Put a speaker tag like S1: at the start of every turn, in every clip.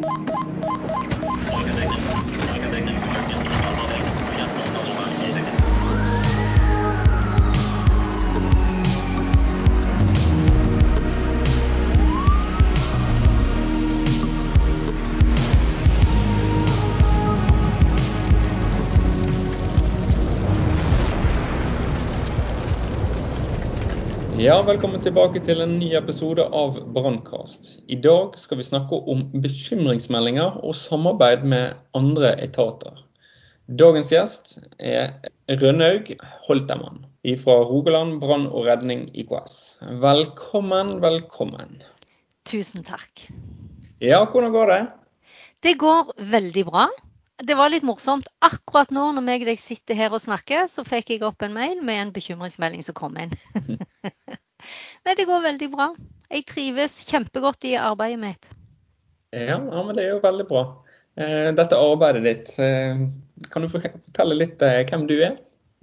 S1: All connected. Ja, velkommen tilbake til en ny episode av Brannkast. I dag skal vi snakke om bekymringsmeldinger og samarbeid med andre etater. Dagens gjest er Rønnaug Holtermann fra Rogaland brann og redning IKS. Velkommen, velkommen.
S2: Tusen takk.
S1: Ja, hvordan går det?
S2: Det går veldig bra. Det var litt morsomt. Akkurat nå når jeg sitter her og snakker, så fikk jeg opp en mail med en bekymringsmelding som kom inn. Nei, det går veldig bra. Jeg trives kjempegodt i arbeidet mitt.
S1: Ja, ja men det er jo veldig bra. Eh, dette arbeidet ditt, eh, kan du fortelle litt eh, hvem du er?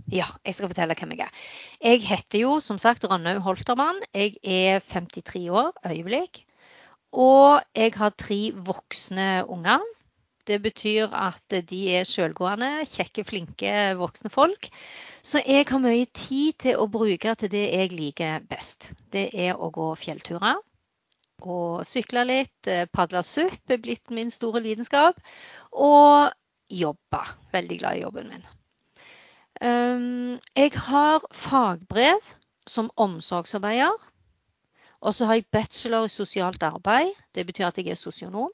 S2: Ja, jeg skal fortelle hvem jeg er. Jeg heter jo som sagt Rønnaug Holtermann. Jeg er 53 år øyeblikk. Og jeg har tre voksne unger. Det betyr at de er selvgående, kjekke, flinke voksne folk. Så jeg har mye tid til å bruke til det jeg liker best. Det er å gå fjellturer. Og sykle litt. Eh, padle SUP er blitt min store lidenskap. Og jobbe. Veldig glad i jobben min. Um, jeg har fagbrev som omsorgsarbeider. Og så har jeg bachelor i sosialt arbeid. Det betyr at jeg er sosionom.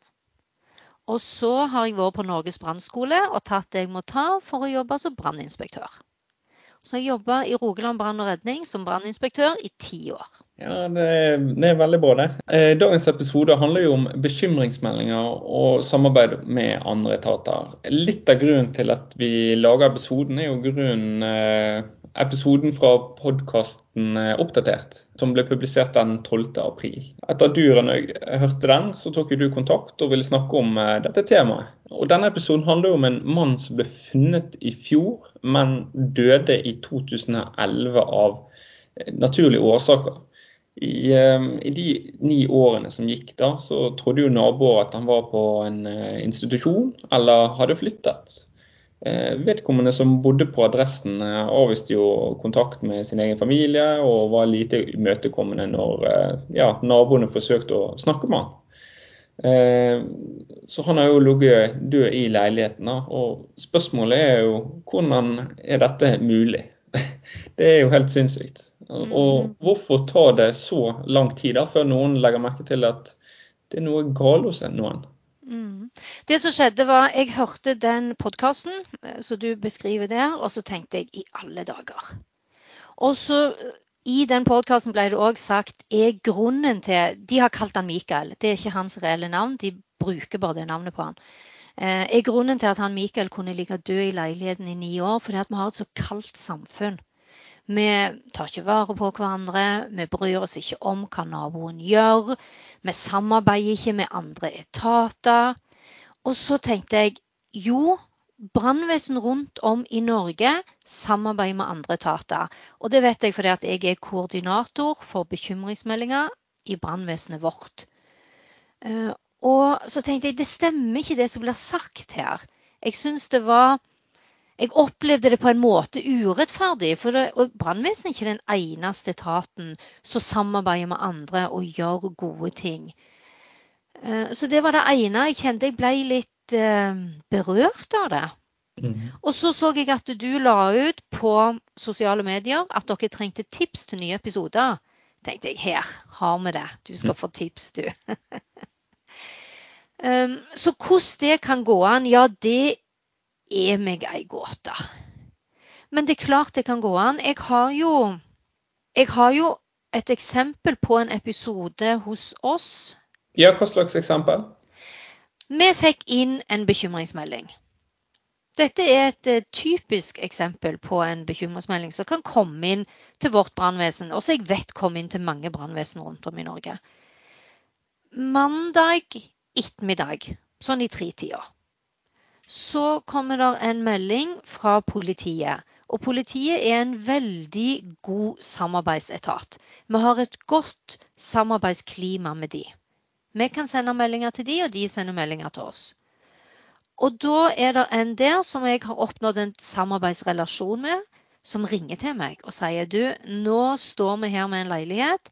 S2: Og så har jeg vært på Norges brannskole og tatt det jeg må ta for å jobbe som branninspektør. Så jeg jobba i Rogaland brann og redning som branninspektør i ti år.
S1: Ja, det er, det er, veldig bra, det. Eh, dagens episode handler jo om bekymringsmeldinger og samarbeid med andre etater. Litt av grunnen til at vi lager episoden, er jo grunnen eh, episoden fra podkasten eh, Oppdatert, som ble publisert den 12. april. Etter at du hørte den, så tok du kontakt og ville snakke om eh, dette temaet. Og Denne episoden handler jo om en mann som ble funnet i fjor, men døde i 2011 av eh, naturlige årsaker. I, I, de ni årene som gikk da, så trodde jo naboer at han var på en institusjon eller hadde flyttet. Eh, vedkommende som bodde på adressen, eh, avviste jo kontakt med sin egen familie og var lite imøtekommende når eh, ja, naboene forsøkte å snakke med han. Så han har jo ligget død i leiligheten. Og spørsmålet er jo hvordan er dette mulig? Det er jo helt sinnssykt. Og mm. hvorfor tar det så lang tid da, før noen legger merke til at det er noe galt hos noen?
S2: Mm. Det som skjedde var, Jeg hørte den podkasten eh, som du beskriver der, og så tenkte jeg i alle dager. Og så eh, I den podkasten ble det òg sagt er grunnen til De har kalt han Mikael. Det er ikke hans reelle navn, de bruker bare det navnet på han. Eh, er grunnen til at han Mikael kunne ligge død i leiligheten i ni år, fordi at vi har et så kaldt samfunn. Vi tar ikke vare på hverandre, vi bryr oss ikke om hva naboen gjør. Vi samarbeider ikke med andre etater. Og så tenkte jeg jo, brannvesen rundt om i Norge samarbeider med andre etater. Og det vet jeg fordi at jeg er koordinator for bekymringsmeldinger i brannvesenet vårt. Eh, og så tenkte jeg det stemmer ikke det som blir sagt her. Jeg syns det var jeg opplevde det på en måte urettferdig. For brannvesenet er ikke den eneste etaten som samarbeider med andre og gjør gode ting. Eh, så det var det ene. Jeg kjente jeg ble litt eh, berørt av det. Mm. Og så så jeg at du la ut på sosiale medier at dere trengte tips til nye episoder. tenkte jeg her har vi det. Du skal mm. få tips, du. um, så hvordan det kan gå an, ja det er meg ei gåte. Men det er klart det kan gå an. Jeg har jo, jeg har jo et eksempel på en episode hos oss.
S1: Ja, hva slags eksempel?
S2: Vi fikk inn en bekymringsmelding. Dette er et uh, typisk eksempel på en bekymringsmelding som kan komme inn til vårt brannvesen, og som jeg vet kom inn til mange brannvesen rundt om i Norge. Mandag ettermiddag, sånn i tretida, så kommer det en melding fra politiet. Og politiet er en veldig god samarbeidsetat. Vi har et godt samarbeidsklima med de. Vi kan sende meldinger til de, og de sender meldinger til oss. Og da er det en der som jeg har oppnådd en samarbeidsrelasjon med, som ringer til meg og sier du, nå står vi her med en leilighet.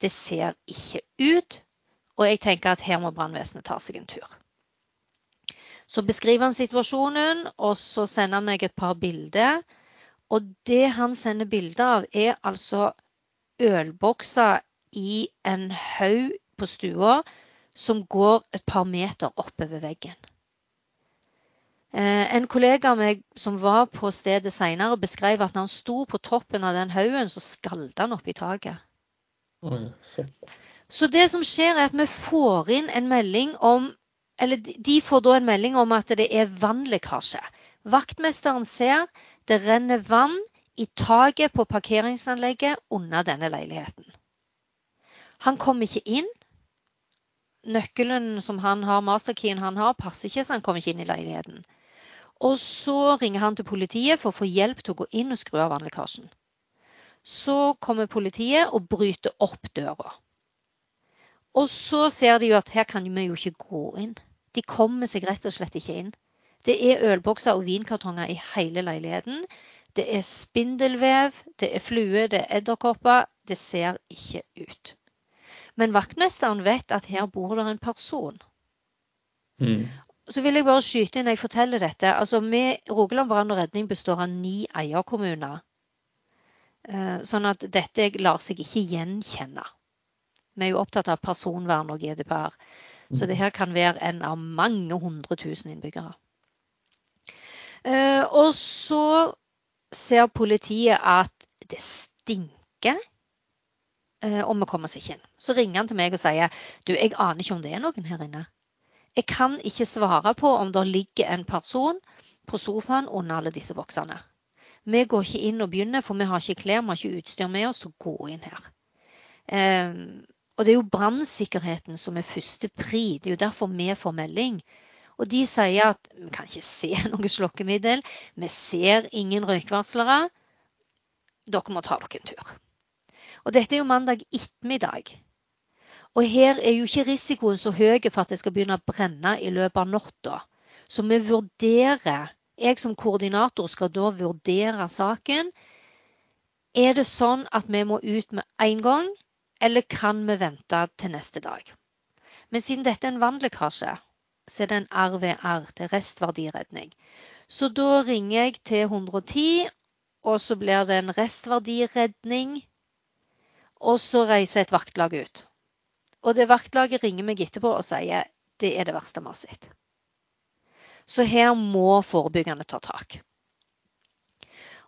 S2: Det ser ikke ut. Og jeg tenker at her må brannvesenet ta seg en tur. Så beskriver han situasjonen, og så sender han meg et par bilder. Og det han sender bilder av, er altså ølbokser i en haug på stua som går et par meter oppover veggen. Eh, en kollega av meg som var på stedet senere, beskrev at når han sto på toppen av den haugen, så skalda han opp i taket.
S1: Så.
S2: Så det som skjer, er at vi får inn en melding om Eller de får da en melding om at det er vannlekkasje. Vaktmesteren ser det renner vann i taket på parkeringsanlegget under denne leiligheten. Han kommer ikke inn. Nøkkelen som han har, masterkeyen han har, passer ikke, så han kommer ikke inn i leiligheten. Og så ringer han til politiet for å få hjelp til å gå inn og skru av vannlekkasjen. Så kommer politiet og bryter opp døra. Og så ser de jo at her kan vi jo ikke gå inn. De kommer seg rett og slett ikke inn. Det er ølbokser og vinkartonger i hele leiligheten. Det er spindelvev, det er fluer, det er edderkopper. Det ser ikke ut. Men vaktmesteren vet at her bor det en person.
S1: Mm.
S2: Så vil jeg bare skyte inn når jeg forteller dette. Altså, vi, Rogaland brann og redning består av ni eierkommuner. Eh, sånn at dette lar seg ikke gjenkjenne. Vi er jo opptatt av personvern og GDPR. Så det her kan være en av mange hundre tusen innbyggere. Eh, og så ser politiet at det stinker Eh, og vi kommer oss ikke inn. Så ringer han til meg og sier du, jeg aner ikke om det er noen her inne. Jeg kan ikke svare på om det ligger en person på sofaen under alle disse boksene. Vi går ikke inn og begynner, for vi har ikke klær, vi har ikke utstyr med oss til å gå inn her. Og det er jo brannsikkerheten som er første pri. Det er jo derfor vi får melding. Og de sier at vi kan ikke se noe slokkemiddel. Vi ser ingen røykvarslere. Dere må ta dere en tur. Og dette er jo mandag ettermiddag. Og her er jo ikke risikoen så høy for at det skal begynne å brenne i løpet av natta. Så vi vurderer, jeg som koordinator skal da vurdere saken. Er det sånn at vi må ut med en gang, eller kan vi vente til neste dag? Men siden dette er en vannlekkasje, så er det en RVR, er restverdiredning. Så da ringer jeg til 110, og så blir det en restverdiredning og så reiser et vaktlag ut. Og det vaktlaget ringer meg etterpå og sier det er det verste vi har sett. Så her må forebyggende ta tak.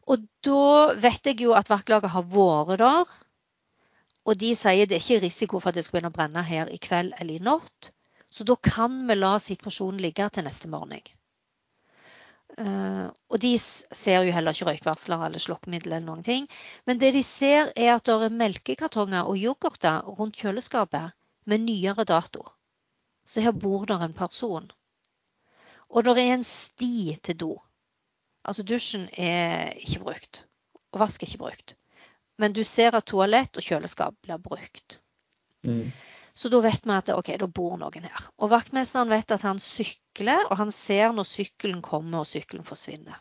S2: Og da vet jeg jo at vaktlaget har vært der. Og de sier det er ikke risiko for at det skal begynne å brenne her i kveld eller i natt. Så da kan vi la situasjonen ligge til neste morgen. Uh, og de ser jo heller ikke røykvarsler eller slokkemiddel eller noen ting. Men det de ser, er at det er melkekartonger og yoghurter rundt kjøleskapet med nyere dato. Så her bor det en person. Og det er en sti til do. Altså dusjen er ikke brukt. Og vask er ikke brukt. Men du ser at toalett og kjøleskap blir brukt. Mm. Så da vet vi at ok, da bor noen her. Og vaktmesteren vet at han sykler, og han ser når sykkelen kommer og sykkelen forsvinner.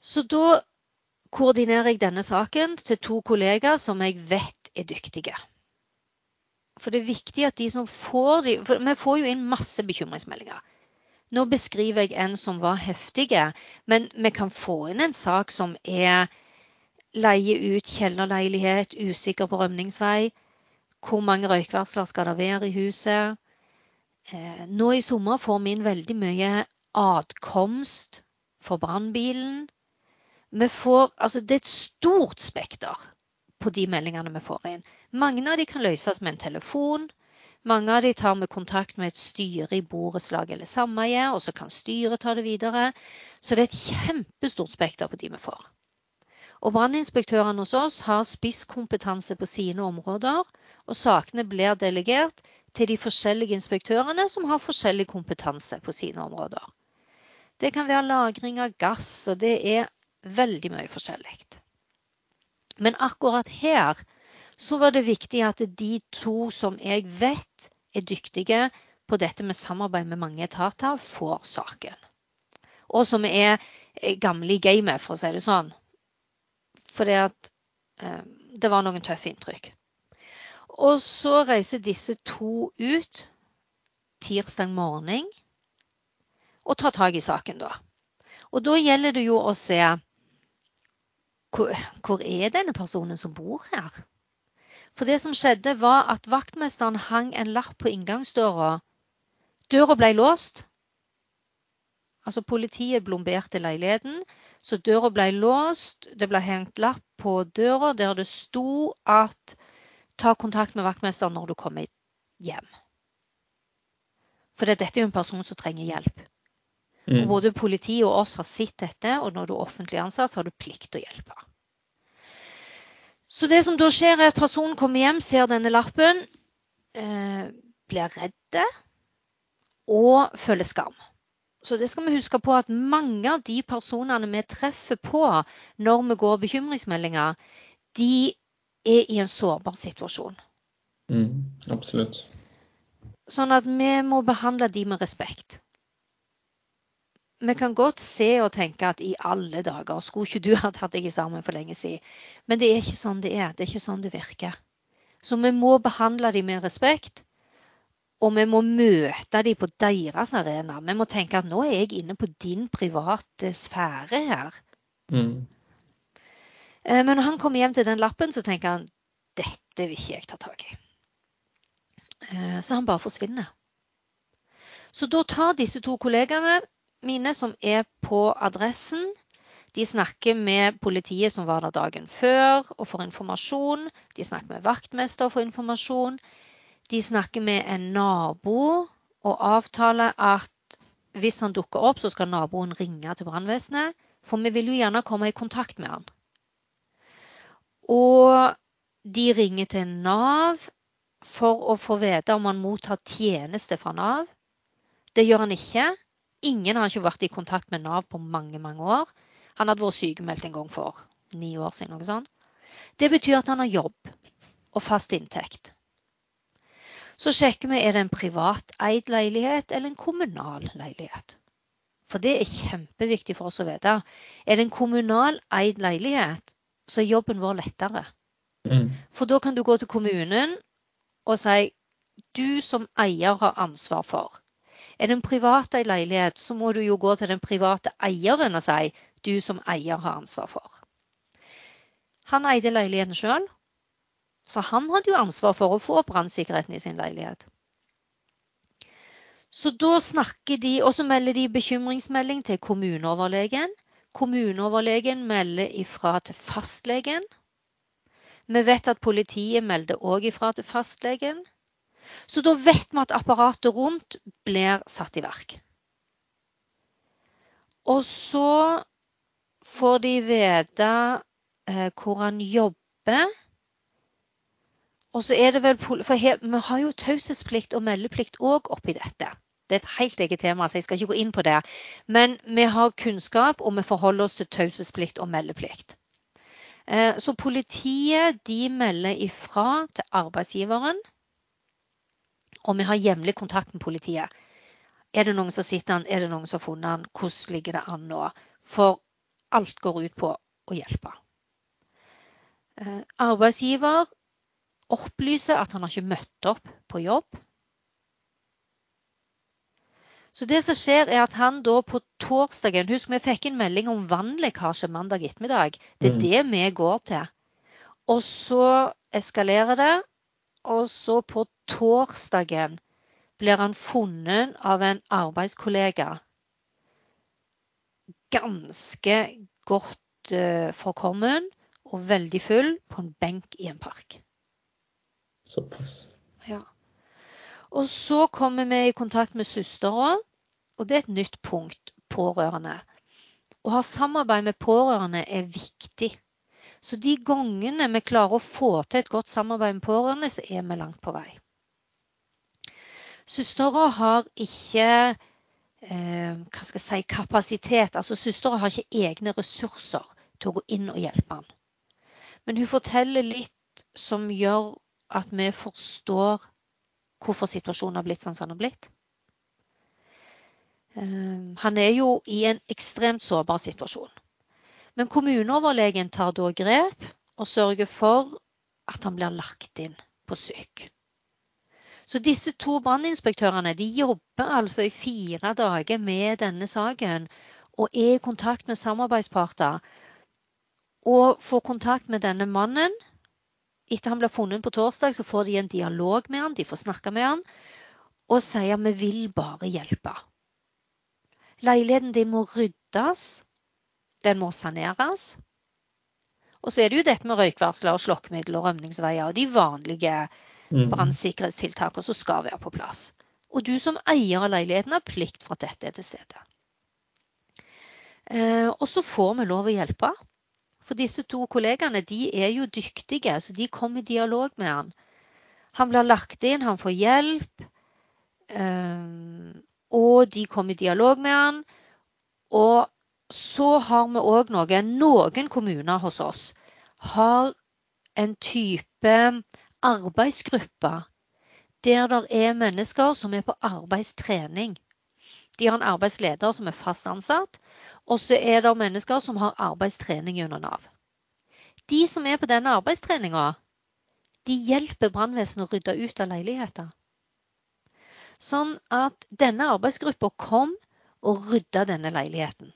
S2: Så da koordinerer jeg denne saken til to kollegaer som jeg vet er dyktige. For det er viktig at de som får de For vi får jo inn masse bekymringsmeldinger. Nå beskriver jeg en som var heftige, men vi kan få inn en sak som er leie ut kjellerleilighet, usikker på rømningsvei hvor mange røykvarsler skal det være i huset? Eh, nå i sommer får vi inn veldig mye adkomst for brannbilen. Altså det er et stort spekter på de meldingene vi får inn. Mange av de kan løses med en telefon. Mange av de tar med kontakt med et styre i borettslag eller sameie, og så kan styret ta det videre. Så det er et kjempestort spekter på de vi får. Og Branninspektørene hos oss har spisskompetanse på sine områder, og sakene blir delegert til de forskjellige inspektørene som har forskjellig kompetanse på sine områder. Det kan være lagring av gass, og det er veldig mye forskjellig. Men akkurat her så var det viktig at de to som jeg vet er dyktige på dette med samarbeid med mange etater, får saken. Og som er gamle i gamet, for å si det sånn. For det, at, eh, det var noen tøffe inntrykk. Og så reiser disse to ut tirsdag morgen og tar tak i saken da. Og da gjelder det jo å se hvor, hvor er denne personen som bor her? For det som skjedde, var at vaktmesteren hang en lapp på inngangsdøra. Døra ble låst. Altså Politiet blomberte leiligheten, så døra ble låst. Det ble hengt lapp på døra der det sto at ta kontakt med vaktmesteren når du kommer hjem. For dette er jo en person som trenger hjelp. Mm. Og både politiet og oss har sett dette, og når du er offentlig ansatt, så har du plikt til å hjelpe. Så det som da skjer, er at personen kommer hjem, ser denne lappen, eh, blir redde og føler skam. Så det skal vi huske på at mange av de personene vi treffer på når vi går bekymringsmeldinger, de er i en sårbar situasjon.
S1: Mm, absolutt.
S2: Sånn at vi må behandle de med respekt vi kan godt se og tenke at i alle dager, skulle ikke du ha tatt deg sammen for lenge siden? Men det er ikke sånn det er. Det er ikke sånn det virker. Så vi må behandle dem med respekt. Og vi må møte dem på deres arena. Vi må tenke at nå er jeg inne på din private sfære her. Mm. Eh, men når han kommer hjem til den lappen, så tenker han dette vil ikke jeg ta tak i. Eh, så han bare forsvinner. Så da tar disse to kollegaene mine som er på adressen. De snakker med politiet som var der dagen før og får informasjon. De snakker med vaktmester og får informasjon. De snakker med en nabo og avtaler at hvis han dukker opp, så skal naboen ringe til brannvesenet. For vi vil jo gjerne komme i kontakt med han. Og de ringer til Nav for å få vite om han mottar tjeneste fra Nav. Det gjør han ikke. Ingen har ikke vært i kontakt med Nav på mange mange år. Han hadde vært sykemeldt en gang for ni år siden. noe sånt. Det betyr at han har jobb og fast inntekt. Så sjekker vi er det en privateid leilighet eller en kommunal leilighet. For det er kjempeviktig for oss å vite. Er det en kommunal eid leilighet, så er jobben vår lettere. Mm. For da kan du gå til kommunen og si du som eier har ansvar for er det en privateid leilighet, så må du jo gå til den private eieren og si du som eier har ansvar for. Han eide leiligheten sjøl, så han hadde jo ansvar for å få brannsikkerheten i sin leilighet. Så da snakker de, og så melder de bekymringsmelding til kommuneoverlegen. Kommuneoverlegen melder ifra til fastlegen. Vi vet at politiet melder òg ifra til fastlegen. Så da vet vi at apparatet rundt blir satt i verk. Og så får de vite eh, hvor han jobber. Og så er det vel For her, vi har jo taushetsplikt og meldeplikt òg oppi dette. Det er et helt eget tema, så jeg skal ikke gå inn på det. Men vi har kunnskap, og vi forholder oss til taushetsplikt og meldeplikt. Eh, så politiet de melder ifra til arbeidsgiveren og vi har jevnlig kontakt med politiet. Er det noen som sitter han, er det noen som har funnet han, hvordan ligger det an nå? For alt går ut på å hjelpe. Eh, arbeidsgiver opplyser at han har ikke møtt opp på jobb. Så det som skjer er at han da på torsdagen Husk, vi fikk en melding om vannlekkasje mandag ettermiddag. Det er mm. det vi går til. Og så eskalerer det, og så på torsdagen blir han funnet av en arbeidskollega. Ganske godt uh, forkommen og veldig full på en benk i en park.
S1: Såpass.
S2: Ja. Og så kommer vi i kontakt med søstera, og det er et nytt punkt. Pårørende. Å ha samarbeid med pårørende er viktig. Så de gangene vi klarer å få til et godt samarbeid med pårørende, så er vi langt på vei. Søstera har ikke eh, hva skal jeg si, kapasitet. Altså søstera har ikke egne ressurser til å gå inn og hjelpe han. Men hun forteller litt som gjør at vi forstår hvorfor situasjonen har blitt sånn som den har blitt. Eh, han er jo i en ekstremt sårbar situasjon. Men kommuneoverlegen tar da grep og sørger for at han blir lagt inn på syk. Så disse to branninspektørene jobber altså i fire dager med denne saken og er i kontakt med samarbeidsparter. Og får kontakt med denne mannen. Etter han blir funnet på torsdag, så får de en dialog med han, de får snakke med han og sier vi vil bare hjelpe. Leiligheten din må ryddes. Den må saneres. Og så er det jo dette med røykvarsler og slokkemiddel og rømningsveier og de vanlige mm. brannsikkerhetstiltakene som skal være på plass. Og du som eier av leiligheten har plikt for at dette er til stede. Eh, og så får vi lov å hjelpe. For disse to kollegaene de er jo dyktige, så de kommer i dialog med han. Han blir lagt inn, han får hjelp. Eh, og de kom i dialog med han. Og så har vi òg noe Noen kommuner hos oss har en type arbeidsgruppe der det er mennesker som er på arbeidstrening. De har en arbeidsleder som er fast ansatt, og så er det mennesker som har arbeidstrening under Nav. De som er på denne arbeidstreninga, de hjelper brannvesenet å rydde ut av leiligheter. Sånn at denne arbeidsgruppa kom og rydda denne leiligheten.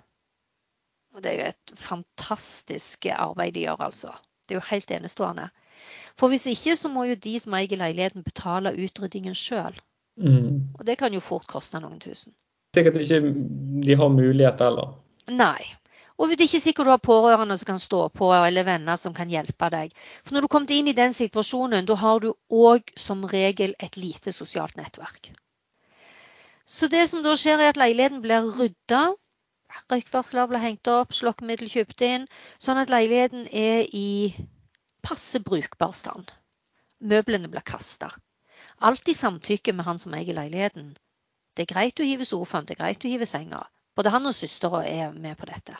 S2: Og det er jo et fantastisk arbeid de gjør, altså. Det er jo helt enestående. For hvis ikke så må jo de som eier leiligheten betale utryddingen sjøl. Mm. Og det kan jo fort koste noen tusen.
S1: Sikkert ikke de har mulighet heller.
S2: Nei. Og det er ikke sikkert du har pårørende som kan stå på, eller venner som kan hjelpe deg. For når du kommer inn i den situasjonen, da har du òg som regel et lite sosialt nettverk. Så det som da skjer, er at leiligheten blir rydda. Røykvarsler blir hengt opp, slokkemiddel kjøpt inn. Sånn at leiligheten er i passe brukbar stand. Møblene blir kasta. Alt i samtykke med han som eier leiligheten. Det er greit å hive sofaen, det er greit å hive senga. Både han og søstera er med på dette.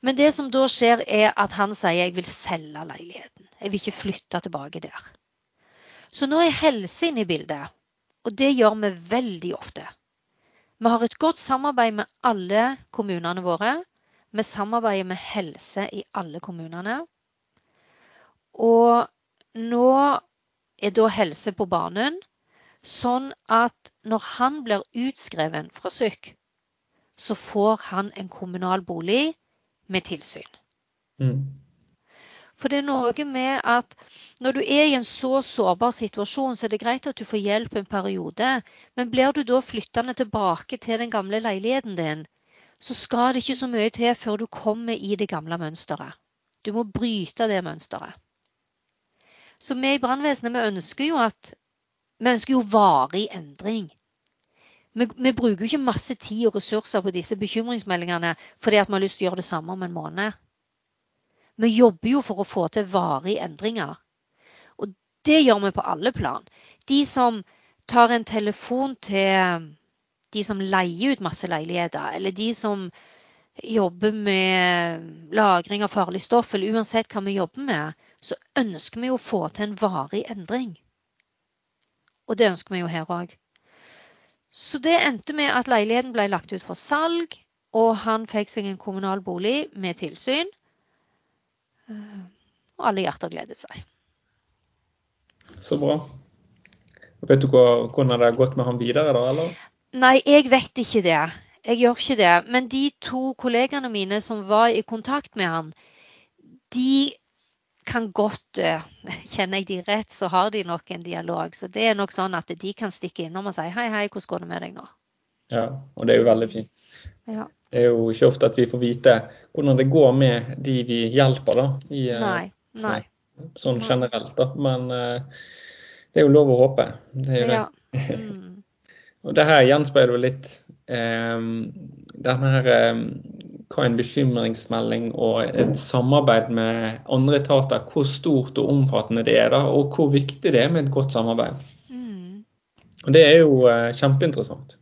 S2: Men det som da skjer, er at han sier jeg vil selge leiligheten. Jeg vil ikke flytte tilbake der. Så nå er helse inne i bildet. Og det gjør vi veldig ofte. Vi har et godt samarbeid med alle kommunene våre. Vi samarbeider med helse i alle kommunene. Og nå er da helse på banen, sånn at når han blir utskreven fra syk, så får han en kommunal bolig med tilsyn. Mm. For det er noe med at når du er i en så sårbar situasjon, så er det greit at du får hjelp en periode. Men blir du da flyttende tilbake til den gamle leiligheten din, så skal det ikke så mye til før du kommer i det gamle mønsteret. Du må bryte det mønsteret. Så vi i brannvesenet vi ønsker jo at vi ønsker jo varig endring. Vi, vi, bruker ikke masse tid og ressurser på disse bekymringsmeldingene fordi at vi har lyst til å gjøre det samme om en måned. Vi jobber jo for å få til varige endringer. Og det gjør vi på alle plan. De som tar en telefon til de som leier ut masse leiligheter, eller de som jobber med lagring av farlig stoff, eller uansett hva vi jobber med, så ønsker vi å få til en varig endring. Og det ønsker vi jo her òg. Så det endte med at leiligheten ble lagt ut for salg, og han fikk seg en kommunal bolig med tilsyn. Og alle hjerter gledet seg.
S1: Så bra. Vet du hvordan det har gått med han videre, da? eller?
S2: Nei, jeg vet ikke det. Jeg gjør ikke det. Men de to kollegene mine som var i kontakt med han, de kan godt eh, Kjenner jeg de rett, så har de nok en dialog. Så det er nok sånn at de kan stikke innom og si hei, hei, hvordan går det med deg nå?
S1: Ja, og det er jo veldig fint. Ja. Det er jo ikke ofte at vi får vite hvordan det går med de vi hjelper, da. I,
S2: eh, nei, nei.
S1: Sånn, generelt, da. Men uh, det er jo lov å håpe. Det er jo det. Ja. Mm. og det her gjenspeiler jo litt um, denne her um, hva en bekymringsmelding og et samarbeid med andre etater, hvor stort og omfattende det er, da, og hvor viktig det er med et godt samarbeid. Mm. Og Det er jo uh, kjempeinteressant.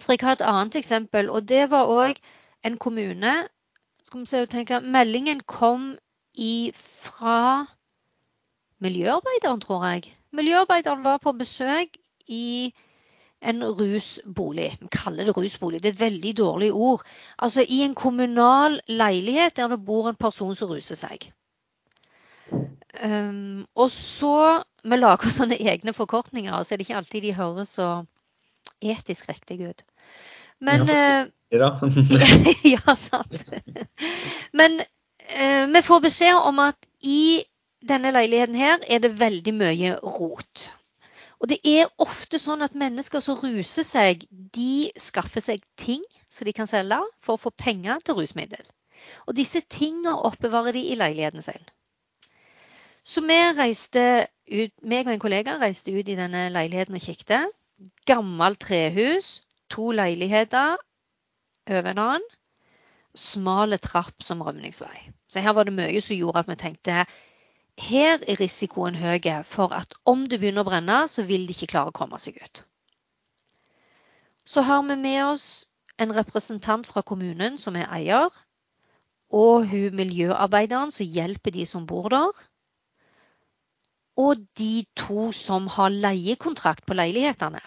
S2: For jeg har et annet eksempel, og det var òg en kommune. Skal vi se, tenke, meldingen kom fra miljøarbeideren, tror jeg. Miljøarbeideren var på besøk i en rusbolig. Vi kaller det rusbolig, det er et veldig dårlig ord. Altså i en kommunal leilighet der det bor en person som ruser seg. Um, og så Vi lager sånne egne forkortninger, så er det ikke alltid de høres så etisk riktig ut. Men
S1: Ja,
S2: ja, ja sant. Men uh, vi får beskjed om at i denne leiligheten her er det veldig mye rot. Og det er ofte sånn at mennesker som ruser seg, de skaffer seg ting som de kan selge for å få penger til rusmiddel. Og disse tingene oppbevarer de i leiligheten sin. Så vi reiste ut, meg og en kollega reiste ut i denne leiligheten og kikket. Gammelt trehus, to leiligheter over en annen. Smale trapp som rømningsvei. Så her var det mye som gjorde at vi tenkte her er risikoen høy for at om det begynner å brenne, så vil de ikke klare å komme seg ut. Så har vi med oss en representant fra kommunen som er eier, og hun miljøarbeideren som hjelper de som bor der. Og de to som har leiekontrakt på leilighetene.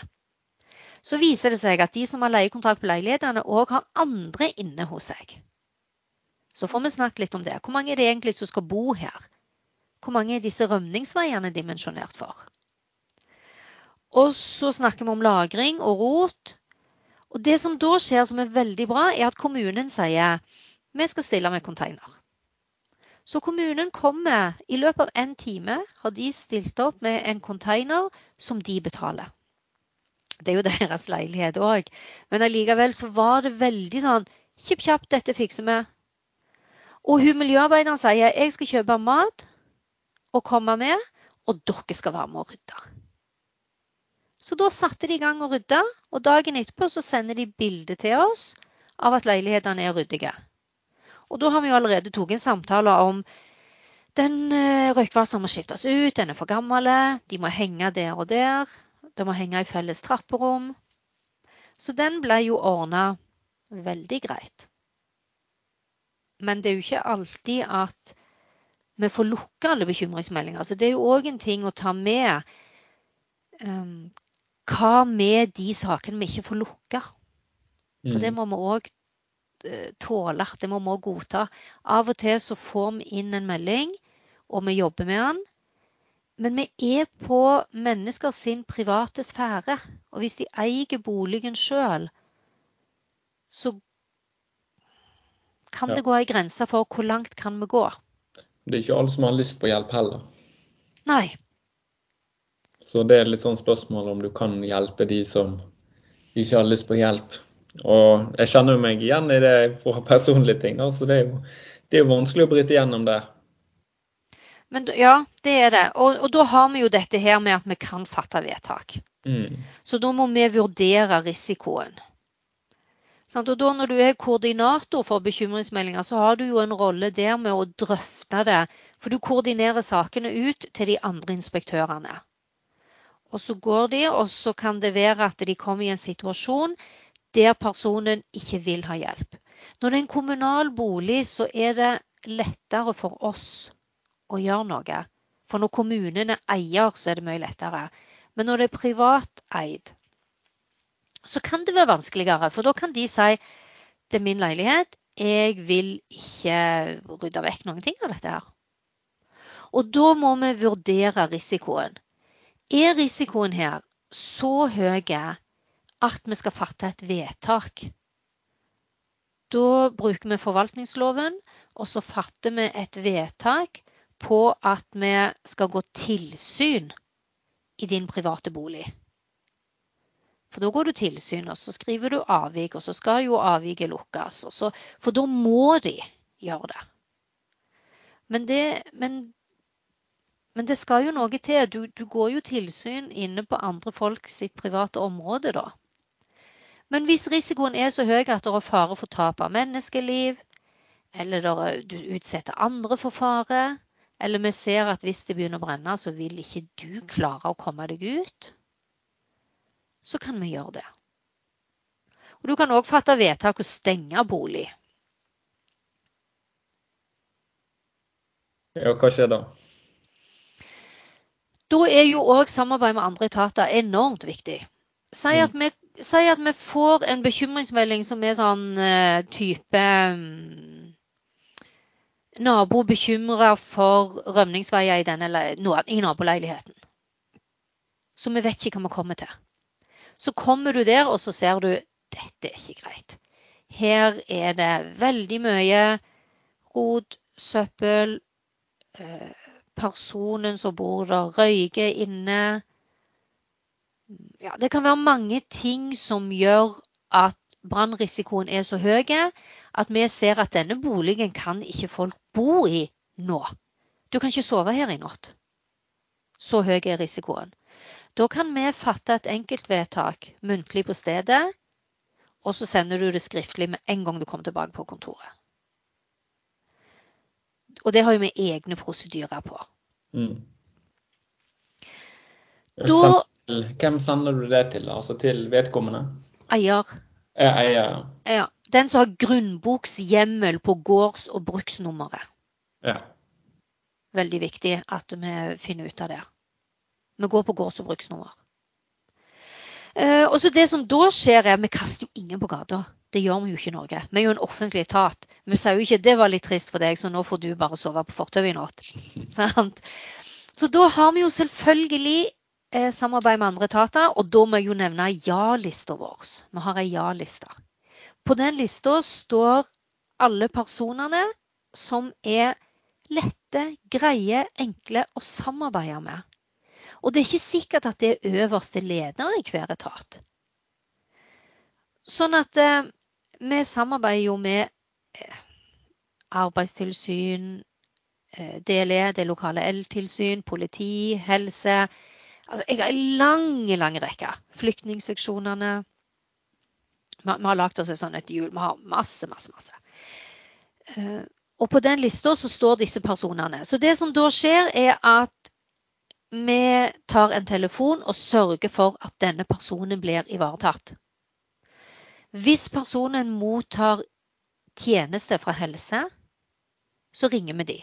S2: Så viser det seg at de som har leiekontrakt på leilighetene, òg har andre inne hos seg. Så får vi snakke litt om det. Hvor mange er det egentlig som skal bo her? Hvor mange er disse rømningsveiene dimensjonert for? Og så snakker vi om lagring og rot. Og det som da skjer som er veldig bra, er at kommunen sier vi skal stille med container. Så kommunen kommer i løpet av en time har de stilt opp med en container som de betaler. Det er jo deres leilighet òg. Men allikevel så var det veldig sånn Kjapp, kjapt, dette fikser vi. Og hun miljøarbeideren sier jeg skal kjøpe mat og komme med, og dere skal være med og rydde. Så da satte de i gang å rydde, og dagen etterpå så sender de bilde til oss av at leilighetene er ryddige. Og da har vi jo allerede tatt en samtale om den røykvarsleren må skiftes ut, den er for gammel, de må henge der og der, de må henge i felles trapperom. Så den ble jo ordna veldig greit. Men det er jo ikke alltid at vi får lukka alle bekymringsmeldinger. Så det er jo òg en ting å ta med. Um, hva med de sakene vi ikke får lukka? For det må vi òg uh, tåle. Det må vi òg godta. Av og til så får vi inn en melding, og vi jobber med den. Men vi er på mennesker sin private sfære. Og hvis de eier boligen sjøl, så kan det gå ei grense for hvor langt kan vi gå.
S1: Det er ikke alle som har lyst på hjelp heller.
S2: Nei.
S1: Så det er litt sånn spørsmål om du kan hjelpe de som ikke har lyst på hjelp. Og jeg kjenner meg igjen i det for personlige ting, så det er jo, det er jo vanskelig å bryte gjennom der.
S2: Men ja, det er det. Og, og da har vi jo dette her med at vi kan fatte vedtak.
S1: Mm.
S2: Så da må vi vurdere risikoen. Sånn, Og da når du er koordinator for bekymringsmeldinger, så har du jo en rolle der med å drøfte det. For du koordinerer sakene ut til de andre inspektørene. Og så går de, og så kan det være at de kommer i en situasjon der personen ikke vil ha hjelp. Når det er en kommunal bolig, så er det lettere for oss å gjøre noe. For når kommunen er eier, så er det mye lettere. Men når det er privateid, så kan det være vanskeligere. For da kan de si det er min leilighet, jeg vil ikke rydde vekk noen ting av dette her. Og da må vi vurdere risikoen. Er risikoen her så høy at vi skal fatte et vedtak? Da bruker vi forvaltningsloven, og så fatter vi et vedtak på at vi skal gå tilsyn i din private bolig. For da går du tilsyn, og så skriver du avvik, og så skal jo avviket lukkes. Så, for da må de gjøre det. Men det, men, men det skal jo noe til. Du, du går jo tilsyn inne på andre folk sitt private område, da. Men hvis risikoen er så høy at det er fare for tap av menneskeliv, eller er, du utsetter andre for fare, eller vi ser at hvis det begynner å brenne, så vil ikke du klare å komme deg ut, så kan vi gjøre det. Og Du kan òg fatte vedtak og stenge bolig.
S1: Ja, hva skjer da?
S2: Da er jo òg samarbeid med andre etater enormt viktig. Si at, vi, si at vi får en bekymringsmelding som er sånn uh, type um, Nabo bekymra for rømningsveier i, denne, i naboleiligheten. Så vi vet ikke hva vi kommer til. Så kommer du der, og så ser du dette er ikke greit. Her er det veldig mye rot, søppel. Eh, personen som bor der, røyker inne. Ja, det kan være mange ting som gjør at brannrisikoen er så høy at vi ser at denne boligen kan ikke folk bo i nå. Du kan ikke sove her i natt. Så høy er risikoen. Da kan vi fatte et enkeltvedtak muntlig på stedet, og så sender du det skriftlig med en gang du kommer tilbake på kontoret. Og det har jo vi egne prosedyrer på. Mm.
S1: Da, Hvem sender du det til? Altså til vedkommende?
S2: Eier.
S1: Eier.
S2: Ja. Den som har grunnbokshjemmel på gårds- og bruksnummeret.
S1: Ja.
S2: Veldig viktig at vi finner ut av det. Vi går på gårds- og bruksnummer. Uh, og så Det som da skjer, er at vi kaster jo ingen på gata. Det gjør vi jo ikke i Norge. Vi er jo en offentlig etat. Vi sier jo ikke det var litt trist for deg, så nå får du bare sove på fortauet i natt. så da har vi jo selvfølgelig eh, samarbeid med andre etater, og da må jeg jo nevne ja-lista vår. Vi har ei ja-liste. På den lista står alle personene som er lette, greie, enkle å samarbeide med. Og det er ikke sikkert at det er øverste leder i hver etat. Sånn at eh, vi samarbeider jo med eh, arbeidstilsyn, eh, DLE, det lokale eltilsyn, politi, helse. Altså, jeg har en lang, lang rekke. Flyktningseksjonene. Vi, vi har lagd oss et sånt hjul. Vi har masse, masse, masse. Uh, og på den lista så står disse personene. Så det som da skjer, er at vi tar en telefon og sørger for at denne personen blir ivaretatt. Hvis personen mottar tjeneste fra helse, så ringer vi de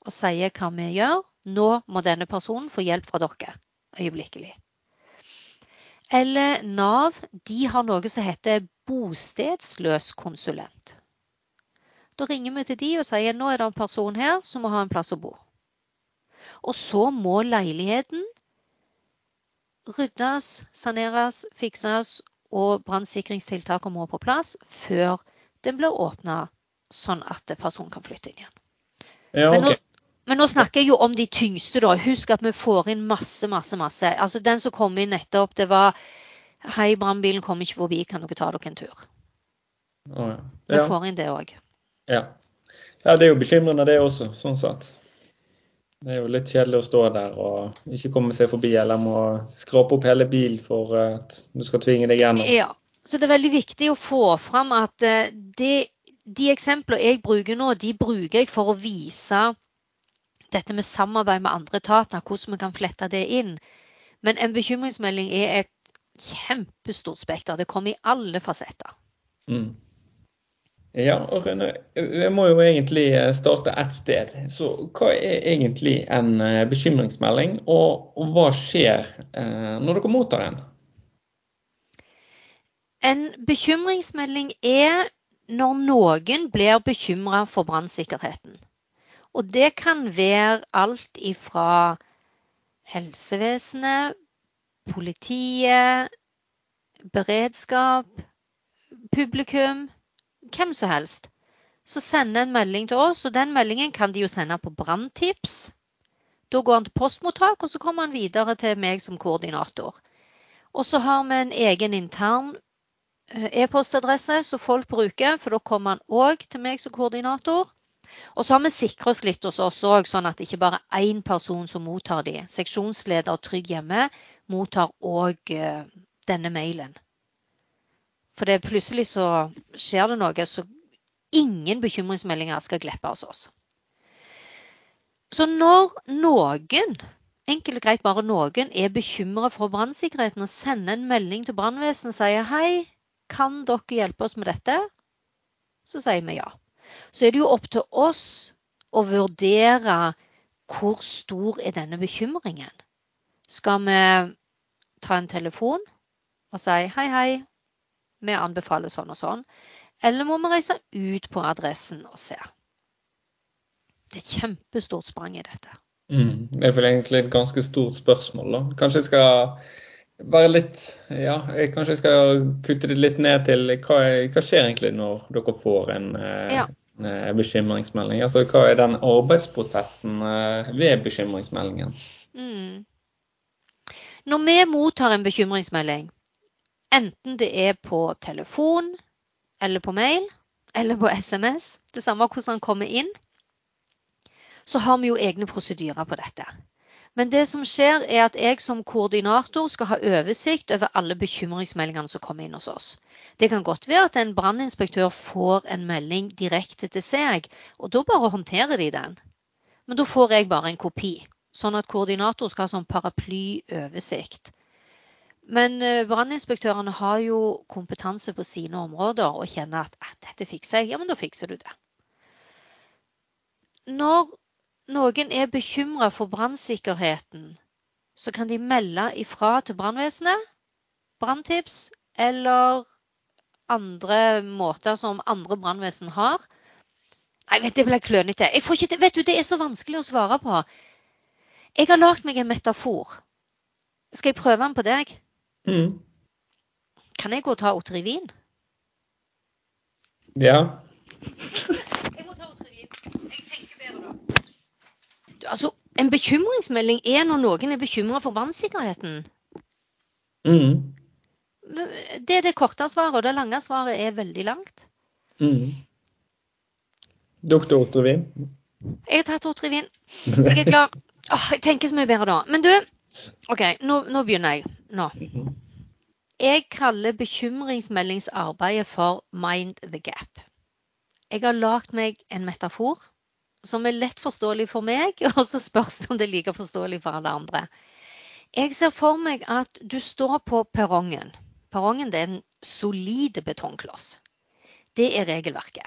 S2: og sier hva vi gjør. Nå må denne personen få hjelp fra dere øyeblikkelig. Eller Nav de har noe som heter bostedsløs konsulent. Da ringer vi til de og sier nå er det en person her som må ha en plass å bo. Og så må leiligheten ryddes, saneres, fikses, og brannsikringstiltakene må på plass før den blir åpna, sånn at personen kan flytte inn igjen.
S1: Ja, okay.
S2: men, nå, men, nå, snakker jeg jo om de tyngste, da. Husk at vi får inn masse, masse, masse. Altså Den som kom inn nettopp, det var Hei, brannbilen kom ikke forbi, kan dere ta dere en tur?
S1: Oh, ja.
S2: Vi får inn det òg.
S1: Ja. ja. Det er jo bekymrende, det også, sånn sett. Det er jo litt kjedelig å stå der og ikke komme seg forbi, eller må skrape opp hele bilen for at du skal tvinge deg gjennom.
S2: Ja, så det er veldig viktig å få fram at eh, det, de eksemplene jeg bruker nå, de bruker jeg for å vise dette med samarbeid med andre etater, hvordan vi kan flette det inn. Men en bekymringsmelding er et kjempestort spekter. Det kommer i alle fasetter.
S1: Mm. Ja, og Rune, jeg må jo egentlig eh, starte ett sted. Så hva er egentlig en eh, bekymringsmelding, og hva skjer eh, når dere mottar en?
S2: En bekymringsmelding er når noen blir bekymra for brannsikkerheten. Og det kan være alt ifra helsevesenet, politiet, beredskap, publikum hvem som helst, så sender en melding til oss. Og den meldingen kan de jo sende på branntips. Da går han til postmottak, og så kommer han videre til meg som koordinator. Og så har vi en egen intern eh, e-postadresse som folk bruker, for da kommer han òg til meg som koordinator. Og så har vi sikra oss litt hos oss òg, sånn at det ikke bare er én person som mottar de. Seksjonsleder Trygg Hjemme mottar òg eh, denne mailen. For det plutselig så skjer det noe, så ingen bekymringsmeldinger skal glippe hos oss. Så når noen, enkelt og greit bare noen, er bekymra for brannsikkerheten og sender en melding til brannvesenet og sier hei, kan dere hjelpe oss med dette? Så sier vi ja. Så er det jo opp til oss å vurdere hvor stor er denne bekymringen. Skal vi ta en telefon og si hei, hei, vi anbefaler sånn og sånn? Eller må vi reise ut på adressen og se? Det er et kjempestort sprang i dette.
S1: Mm. Det er vel egentlig et ganske stort spørsmål, da. Kanskje jeg skal være litt Ja, jeg kanskje jeg skal kutte det litt ned til hva, hva skjer egentlig når dere får en, eh,
S2: Ja.
S1: en eh, bekymringsmelding? Altså hva er den arbeidsprosessen eh, ved bekymringsmeldingen?
S2: Mm. Når vi mottar en bekymringsmelding, enten det er på telefon eller på mail eller på SMS, det samme hvordan den kommer inn, så har vi jo egne prosedyrer på dette. Men det som skjer, er at jeg som koordinator skal ha oversikt over alle bekymringsmeldingene som kommer inn hos oss. Det kan godt være at en branninspektør får en melding direkte til seg, og da bare håndterer de den. Men da får jeg bare en kopi, sånn at koordinator skal ha sånn paraplyoversikt. Men eh, branninspektørene har jo kompetanse på sine områder og kjenner at ah, dette fikser jeg. Ja, men da fikser du det. Når noen er bekymra for brannsikkerheten, så kan de melde ifra til brannvesenet, branntips eller andre måter som andre brannvesen har. Nei, vet, du, det ble klønete. Jeg vet du, Det er så vanskelig å svare på. Jeg har lagd meg en metafor. Skal jeg prøve den på deg?
S1: Mm.
S2: Kan jeg gå og ta Otrivin?
S1: Ja.
S2: Jeg må ta Otrivin. Jeg tenker bedre da. Altså, en bekymringsmelding er når noen er bekymra for vannsikkerheten.
S1: Mm.
S2: Det er det korte svaret, og det lange svaret er veldig langt.
S1: Mm. Doktor Ottervin.
S2: Jeg har tatt Otrivin. Jeg er klar. Åh, jeg tenker så mye bedre da. Men du, OK, nå, nå begynner jeg. Nå. Jeg kaller bekymringsmeldingsarbeidet for Mind the Gap. Jeg har lagd meg en metafor som er lett forståelig for meg, og så spørs det om det er like forståelig for alle andre. Jeg ser for meg at du står på perrongen. Perrongen det er en solid betongkloss. Det er regelverket.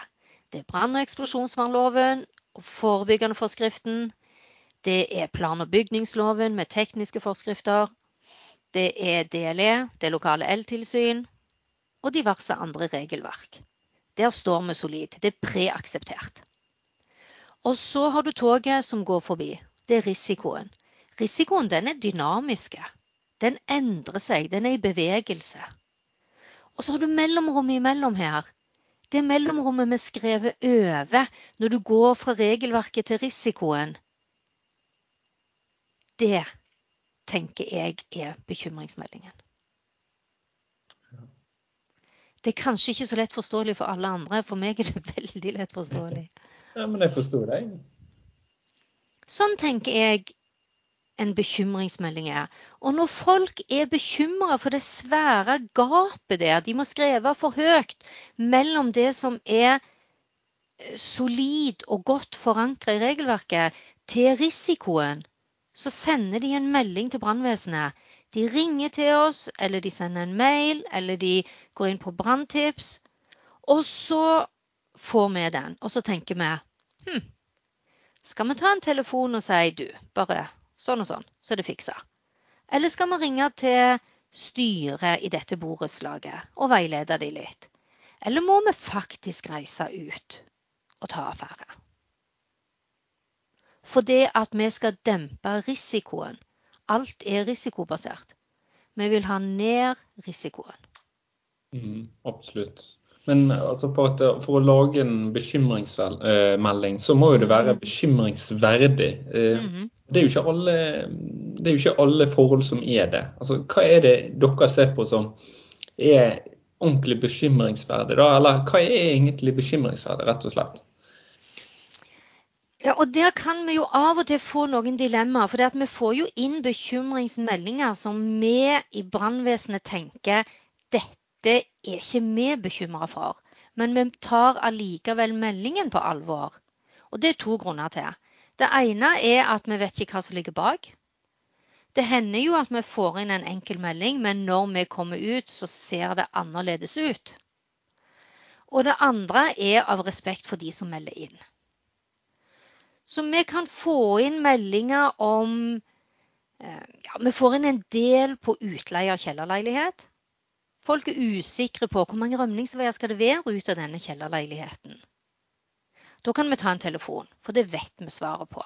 S2: Det er brann- og eksplosjonsvernloven forebyggende forskriften. Det er plan- og bygningsloven med tekniske forskrifter. Det er DLE, det er lokale eltilsyn og diverse andre regelverk. Der står vi solid. Det er preakseptert. Og så har du toget som går forbi. Det er risikoen. Risikoen den er dynamiske. Den endrer seg. Den er i bevegelse. Og så har du mellomrommet imellom her. Det mellomrommet vi skrevet over når du går fra regelverket til risikoen. Det tenker jeg er bekymringsmeldingen. Det er kanskje ikke så lett forståelig for alle andre. For meg er det veldig lett forståelig.
S1: Ja, men jeg forsto deg.
S2: Sånn tenker jeg en bekymringsmelding er. Og når folk er bekymra for det svære gapet der, de må skrive for høyt mellom det som er solid og godt forankra i regelverket, til risikoen, så sender de en melding til brannvesenet. De ringer til oss, eller de sender en mail, eller de går inn på branntips. Og så får vi den. Og så tenker vi hm, skal vi ta en telefon og si du, bare sånn og sånn, så er det fiksa? Eller skal vi ringe til styret i dette borettslaget og veilede de litt? Eller må vi faktisk reise ut og ta affære? For det at vi skal dempe risikoen. Alt er risikobasert. Vi vil ha ned risikoen.
S1: Mm, absolutt. Men altså for, at, for, å lage en bekymringsmelding, så må jo det være bekymringsverdig.
S2: Mm -hmm.
S1: Det er, alle, det er jo ikke alle forhold som er det. Altså, hva er det dere ser på som er ordentlig bekymringsverdig? Da? Eller hva er egentlig bekymringsverdig, rett og slett?
S2: Ja, og Der kan vi jo av og til få noen dilemmaer. For vi får jo inn bekymringsmeldinger som vi i brannvesenet tenker dette er ikke vi bekymra for. Men vi tar allikevel meldingen på alvor. Og det er to grunner til. Det ene er at vi vet ikke hva som ligger bak. Det hender jo at vi får inn en enkel melding, men når vi kommer ut, så ser det annerledes ut. Og det andre er av respekt for de som melder inn. Så vi kan få inn meldinger om Eh, ja, vi får inn en del på utleie av kjellerleilighet. Folk er usikre på hvor mange rømningsveier skal det være ut av denne kjellerleiligheten. Da kan vi ta en telefon, for det vet vi svaret på.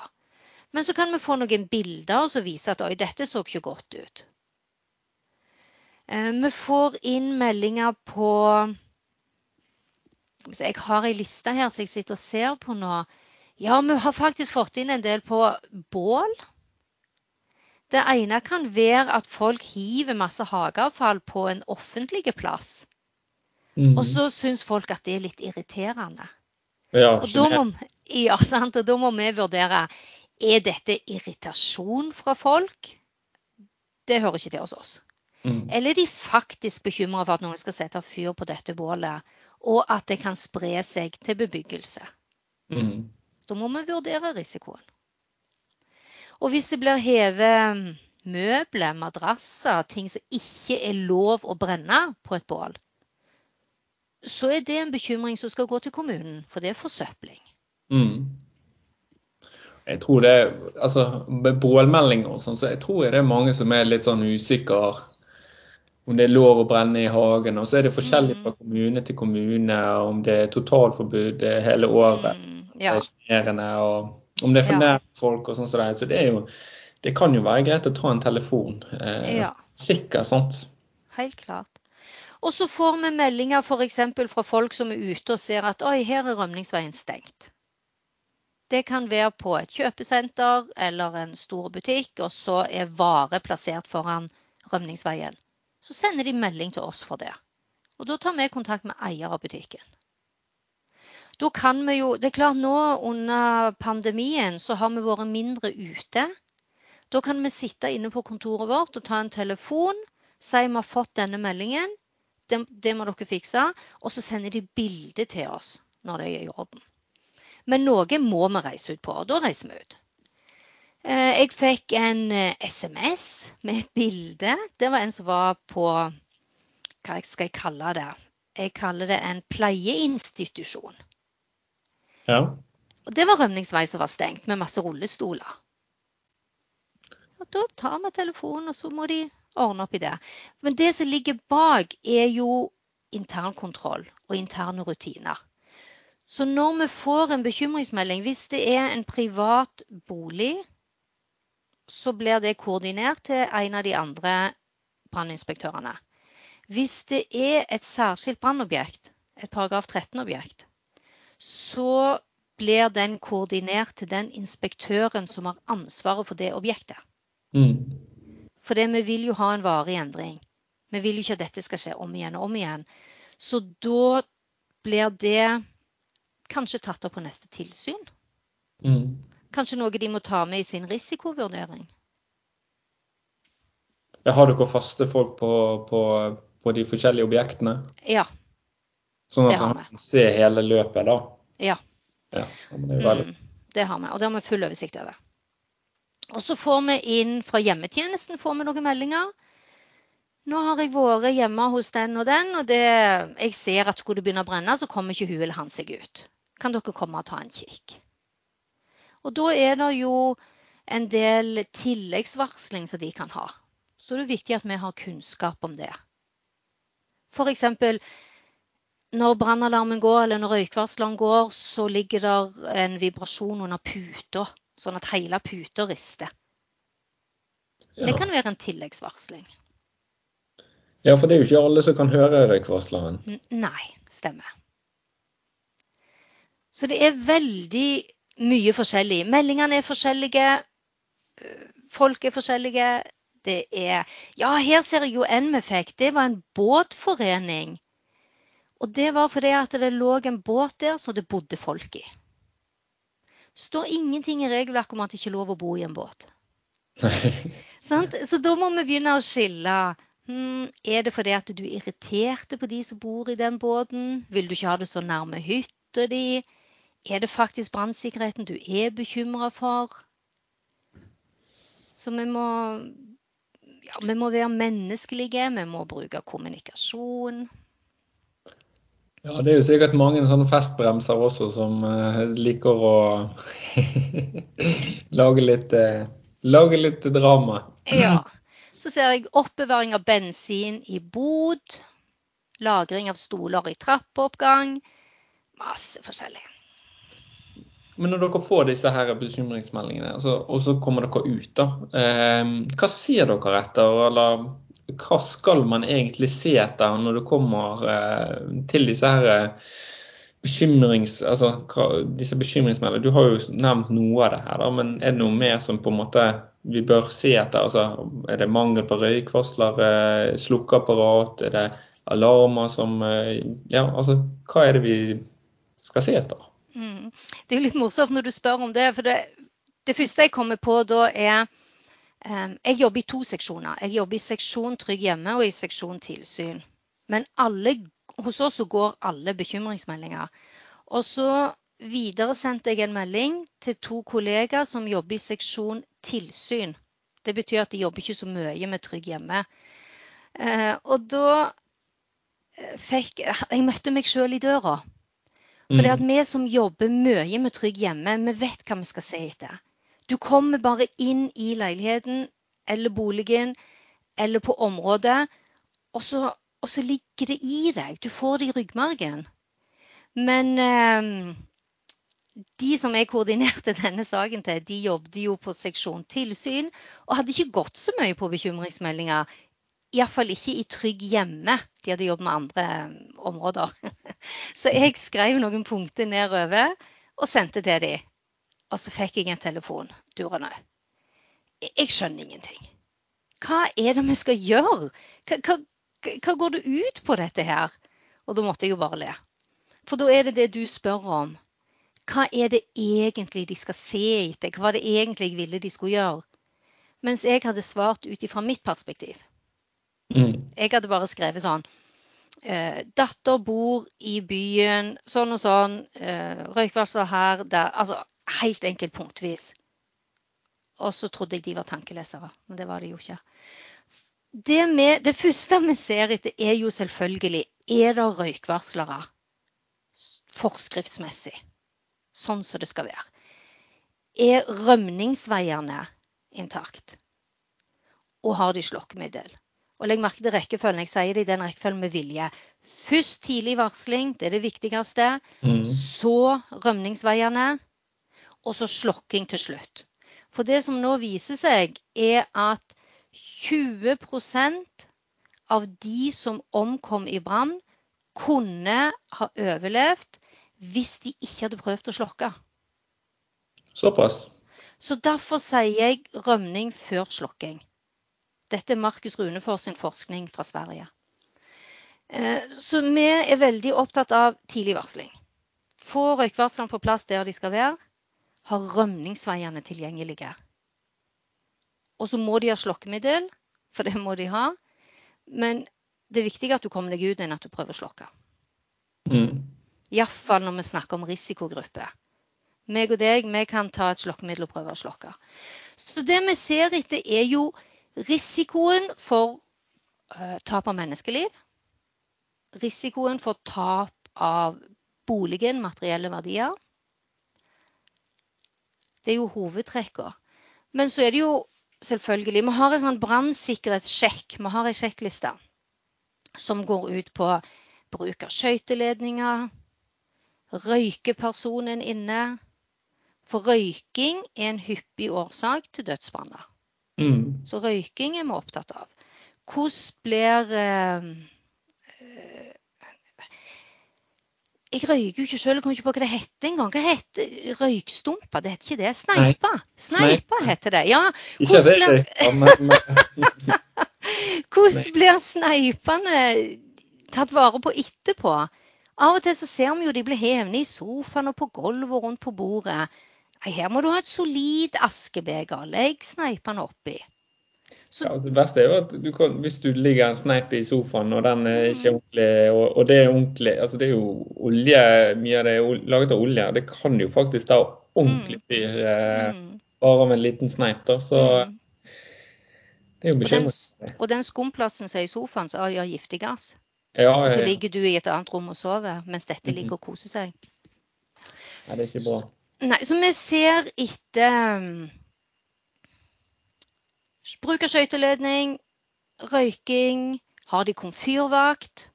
S2: Men så kan vi få noen bilder som viser at oi, dette så ikke godt ut. Eh, vi får inn meldinger på Jeg har ei liste her som jeg sitter og ser på nå. Ja, vi har faktisk fått inn en del på bål. Det ene kan være at folk hiver masse hageavfall på en offentlig plass.
S1: Mm.
S2: Og så syns folk at det er litt irriterende.
S1: Ja,
S2: Og da må, ja, sant? Og da må vi vurdere er dette irritasjon fra folk. Det hører ikke til hos oss.
S1: mm.
S2: Eller er de faktisk bekymra for at noen skal sette fyr på dette bålet, og at det kan spre seg til bebyggelse.
S1: Mm.
S2: Da må vi vurdere risikoen. Og hvis det blir hevet møbler, madrasser, ting som ikke er lov å brenne på et bål, så er det en bekymring som skal gå til kommunen, for det er forsøpling.
S1: Mm. Jeg tror det altså Med bålmeldinger og sånn, så jeg tror det er mange som er litt sånn usikre om det er lov å brenne i hagen. Og så er det forskjellig fra kommune til kommune om det er totalforbud hele året.
S2: Mm, ja.
S1: er sjenerende, og om det er for
S2: Ja.
S1: nært folk og sånn som det. er. Så det er jo Det kan jo være greit å ta en telefon. Eh,
S2: Ja.
S1: Sikker, sant?
S2: Helt klart. Og så får vi meldinger f.eks. fra folk som er ute og ser at oi, her er rømningsveien stengt. Det kan være på et kjøpesenter eller en stor butikk, og så er vare plassert foran rømningsveien. Så sender de melding til oss for det. Og da tar vi kontakt med eier av butikken. Da kan vi jo, det er klart Nå under pandemien så har vi vært mindre ute. Da kan vi sitte inne på kontoret vårt og ta en telefon, si vi har fått denne meldingen, det, det må dere fikse, og så sender de bilde til oss når det er i orden. Men noe må vi reise ut på, og da reiser vi ut. Eh, Jeg fikk en eh, SMS med et bilde. Det var en som var på Hva skal jeg kalle det? Jeg kaller det en pleieinstitusjon.
S1: Ja.
S2: Og det var rømningsvei som var stengt, med masse rullestoler. Og da tar vi telefonen, og så må de ordne opp i det. Men det som ligger bak, er jo internkontroll og interne rutiner. Så når vi får en bekymringsmelding, hvis det er en privat bolig, så blir det koordinert til en av de andre branninspektørene. Hvis det er et særskilt brannobjekt, et paragraf 13-objekt, så blir den koordinert til den inspektøren som har ansvaret for det objektet.
S1: Mm.
S2: For vi vil jo ha en varig endring. Vi vil jo ikke at dette skal skje om igjen og om igjen. Så da blir det kanskje tatt opp på neste tilsyn.
S1: Mm.
S2: Kanskje noe de må ta med i sin risikovurdering.
S1: Jeg Har dere faste folk på, på, på de forskjellige objektene?
S2: Ja.
S1: Sånn at man kan se hele løpet, da?
S2: Ja.
S1: Ja, det.
S2: Mm, det har vi, og det har vi full oversikt over. Og så får vi inn fra hjemmetjenesten får vi noen meldinger. Nå har jeg vært hjemme hos den og den, og det, jeg ser at skulle det begynne å brenne, så kommer ikke hun eller han seg ut. Kan dere komme og ta en kikk? Og da er det jo en del tilleggsvarsling som de kan ha. Så det er viktig at vi har kunnskap om det. F.eks. når brannalarmen går, eller når røykvarsleren går, så ligger det en vibrasjon under puta, sånn at hele puta rister. Det kan være en tilleggsvarsling.
S1: ja, for det er jo ikke alle som kan høre røykvarsleren.
S2: Nei, stemmer. Så det er veldig mye forskjellig. Meldingene er forskjellige. øh, Folk er forskjellige. Det er Ja, her ser jeg jo en vi fikk. Det var en båtforening. Og det var fordi at det lå en båt der som det bodde folk i. står ingenting i regelverket om at det ikke er lov å bo i en båt. Sant? Så da må vi begynne å skille. Hmm, er det fordi at du er irriterte på de som bor i den båten? Vil du ikke ha det så nærme hytta di? Er det faktisk brannsikkerheten du er bekymra for? Så vi må, ja, vi må være menneskelige, vi må bruke kommunikasjon.
S1: Ja, det er jo sikkert mange sånne festbremser også som eh, liker å lage litt eh, Lage litt drama.
S2: Ja. Så ser jeg oppbevaring av bensin i bod. Lagring av stoler i trappeoppgang. Masse forskjellig.
S1: Men når dere får disse her bekymringsmeldingene, altså, og så kommer dere ut, da. Eh, hva ser dere etter, eller hva skal man egentlig se etter når du kommer eh, til disse her eh, bekymrings, altså, disse bekymringsmeldingene? Du har jo nevnt noe av det her, da, men er det noe mer som på en måte vi bør se etter? Altså, er det mangel på røykvarsler, eh, slukkeapparat, er det alarmer som Ja, altså, hva er det vi skal se etter?
S2: Mm. Det er jo litt morsomt når du spør om det. For det, det første jeg kommer på da, er Jeg jobber i to seksjoner. Jeg jobber i seksjon Trygg hjemme og i seksjon tilsyn. Men alle, hos oss så går alle bekymringsmeldinger. Og så videresendte jeg en melding til to kollegaer som jobber i seksjon tilsyn. Det betyr at de jobber ikke så mye med Trygg hjemme. Uh, og da eh, fikk Jeg møtte meg sjøl i døra. For det at mm. vi som jobber mye med Trygg hjemme, vi vet hva vi skal se etter. Du kommer bare inn i leiligheten eller boligen eller på området, og så, og så ligger det i deg. Du får det i ryggmargen. Men eh, de som jeg koordinerte denne saken til, de jobbet jo på seksjon tilsyn og hadde ikke gått så mye på bekymringsmeldinger Iallfall ikke i Trygg hjemme. De hadde jobbet med andre eh, områder. Så jeg skrev noen punkter nedover og sendte til dem. Og så fikk jeg en telefon. Durene. Jeg skjønner ingenting. Hva er det vi skal gjøre? Hva, hva, hva går det ut på dette her? Og da måtte jeg jo bare le. For da er det det du spør om. Hva er det egentlig de skal se etter? Hva var det egentlig jeg ville de skulle gjøre? Mens jeg hadde svart ut ifra mitt perspektiv. Mm. Jeg hadde bare skrevet sånn eh, Datter bor i byen, sånn og sånn. Eh, Røykvarsler her, der. Altså helt enkelt punktvis. Og så trodde jeg de var tankelesere, men det var de jo ikke. Det, med, det første vi ser etter, er jo selvfølgelig er det røykvarslere forskriftsmessig, sånn som det skal være. Er rømningsveiene intakt? Og har de slokkemiddel? Og legg merke til rekkefølgen. Jeg sier det i den rekkefølgen med vilje. Først tidlig varsling, det er det viktigste. Mm. Så rømningsveiene. Og så slokking til slutt. For det som nå viser seg, er at 20% av de som omkom i brann, kunne ha overlevd hvis de ikke hadde prøvd å slokke.
S1: Såpass.
S2: Så derfor sier jeg rømning før slokking. Dette er Markus Runefors sin forskning fra Sverige. Eh, så vi er veldig opptatt av tidlig varsling. Få røykvarslene på plass der de skal være. Ha rømningsveiene tilgjengelige. Og så må de ha slokkemiddel, for det må de ha. Men det er viktig at du kommer deg ut enn at du prøver å slokke. Mm. Iallfall når vi snakker om risikogrupper. Meg og deg, vi kan ta et slokkemiddel og prøve å slokke. Så det vi ser etter, er jo Risikoen for uh, tap av menneskeliv. Risikoen for tap av boligen, materielle verdier. Det er jo hovedtrekkene. Men så er det jo selvfølgelig Vi har en sånn brannsikkerhetssjekk. Vi har en sjekkliste som går ut på bruk av skøyteledninger, røykepersonen inne. For røyking er en hyppig årsak til dødsbranner. Mm. Så røyking er vi opptatt av. Hvordan blir eh, Jeg røyker jo ikke sjøl, jeg kommer ikke på hva det heter engang. Hva heter røykstumper? Det heter ikke det. Sneipa. Sneipa heter det. Ja. Hvordan blir, Hvordan blir sneipene tatt vare på etterpå? Av og til så ser vi jo de blir hevende i sofaen og på gulvet og rundt på bordet. Her må du ha et solid askebeger. Legg sneipene oppi.
S1: Så... Ja, det beste er jo at du kan, hvis du ligger en sneip i sofaen og den er ikke mm. ordentlig, og, og det er ordentlig altså Det er jo olje, mye av det er laget av olje. Det kan jo faktisk ta ordentlig mm. fyr eh, mm. bare med en liten sneip. da, så det er jo bekymringsfullt.
S2: Og den skumplassen som er i sofaen, så har giftig gass. Ja, og så ligger du i et annet rom og sover, mens dette mm-hmm. ligger og koser seg.
S1: Nei, det er ikke bra.
S2: Nei, så vi ser etter Bruk av skøyteledning, røyking. Har de komfyrvakt?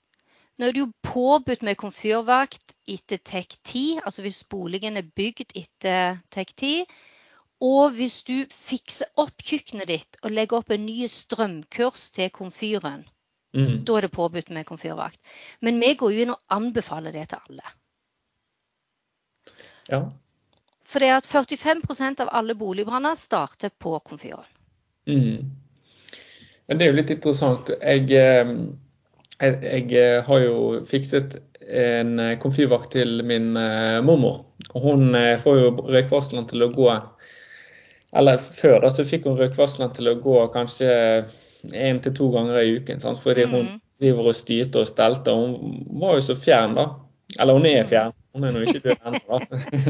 S2: Nå er det jo påbudt med komfyrvakt etter TEK 10, altså hvis boligen er bygd etter TEK 10. Og hvis du fikser opp kjøkkenet ditt og legger opp en ny strømkurs til komfyren,
S1: Mm.
S2: da er det påbudt med komfyrvakt. Men vi går jo inn og anbefaler det til alle.
S1: Ja.
S2: For det er at 45% av alle boligbranner starter på komfyren.
S1: Mm. Men det er jo litt interessant. Jeg, eh, jeg, jeg eh, har jo fikset en eh, komfyrvakt til min mormor. Og hun får jo røykvarslene til å gå Eller før da, så fikk hun røykvarslene til å gå kanskje én til to ganger i uken. Sant? Fordi hun
S2: Mhm.
S1: driver og styrte og stelte. Hun var jo så fjern, da. Eller hun er fjern. Hun er nå ikke død ennå, da.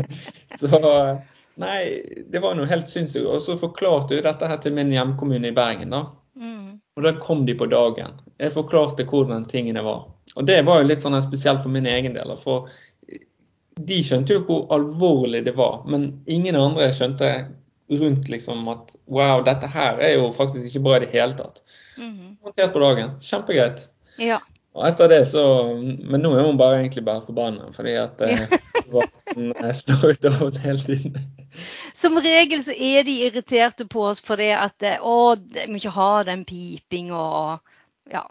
S1: Så nei, det var noe helt sinnssykt. Og så forklarte jo dette her til min hjemkommune i Bergen, da.
S2: Mm.
S1: Og da kom de på dagen. Jeg forklarte hvordan tingene var. Og det var jo litt sånn spesielt for min egen del. For de skjønte jo hvor alvorlig det var, men ingen andre skjønte rundt liksom at wow, dette her er jo faktisk ikke bra i det hele tatt. Håndtert på dagen. Kjempegreit.
S2: Ja.
S1: Og etter det så Men nå er hun bare egentlig bare forbanna, fordi at eh, vakten eh, av henne hele tiden.
S2: Som regel så er de irriterte på oss fordi at eh, å, de må ikke ha den pipinga og ja.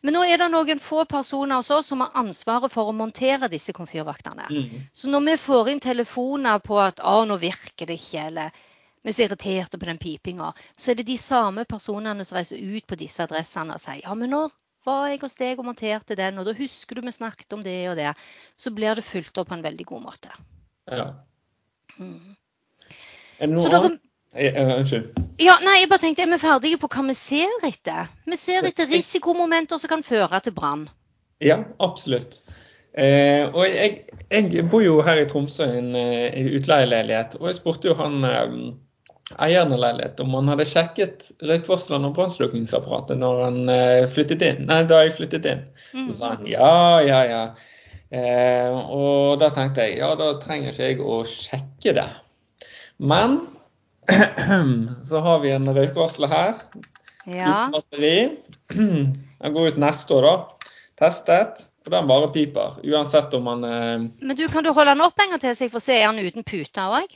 S2: Men nå er det noen få personer hos oss som har ansvaret for å montere disse komfyrvaktene.
S1: Mm.
S2: Så når vi får inn telefoner på at å, nå virker det ikke, eller vi er så irriterte på den pipinga, så er det de samme personene som reiser ut på disse adressene og sier ja, men nå var jeg hos deg og monterte den, og da husker du vi snakket om det og det. Så blir det fulgt opp på en veldig god måte.
S1: Ja.
S2: Mm.
S1: Er det noe annet? Eh, eh, Unnskyld.
S2: Ja, nei, jeg bare tenkte, Er vi ferdige på hva vi ser etter? Vi ser etter risikomomenter som kan føre til brann.
S1: Ja, absolutt. Eh, og jeg, jeg bor jo her i Tromsø i en eh, utleieleilighet, og jeg spurte jo han eh, eieren av leiligheten om han hadde sjekket røykvarslene og brannslukningsapparatet når han eh, flyttet inn. Nei, da jeg flyttet inn.
S2: Mm.
S1: Så sa han ja, ja, ja. Eh, og da tenkte jeg ja, da trenger ikke jeg å sjekke det. Men så har vi en røykvarsler her.
S2: Ja.
S1: Uten batteri. Den går ut neste år, da. Testet. Og den bare piper. Uansett om den eh,
S2: Men du, kan du holde den opp en gang til, så jeg får se er den uten pute òg?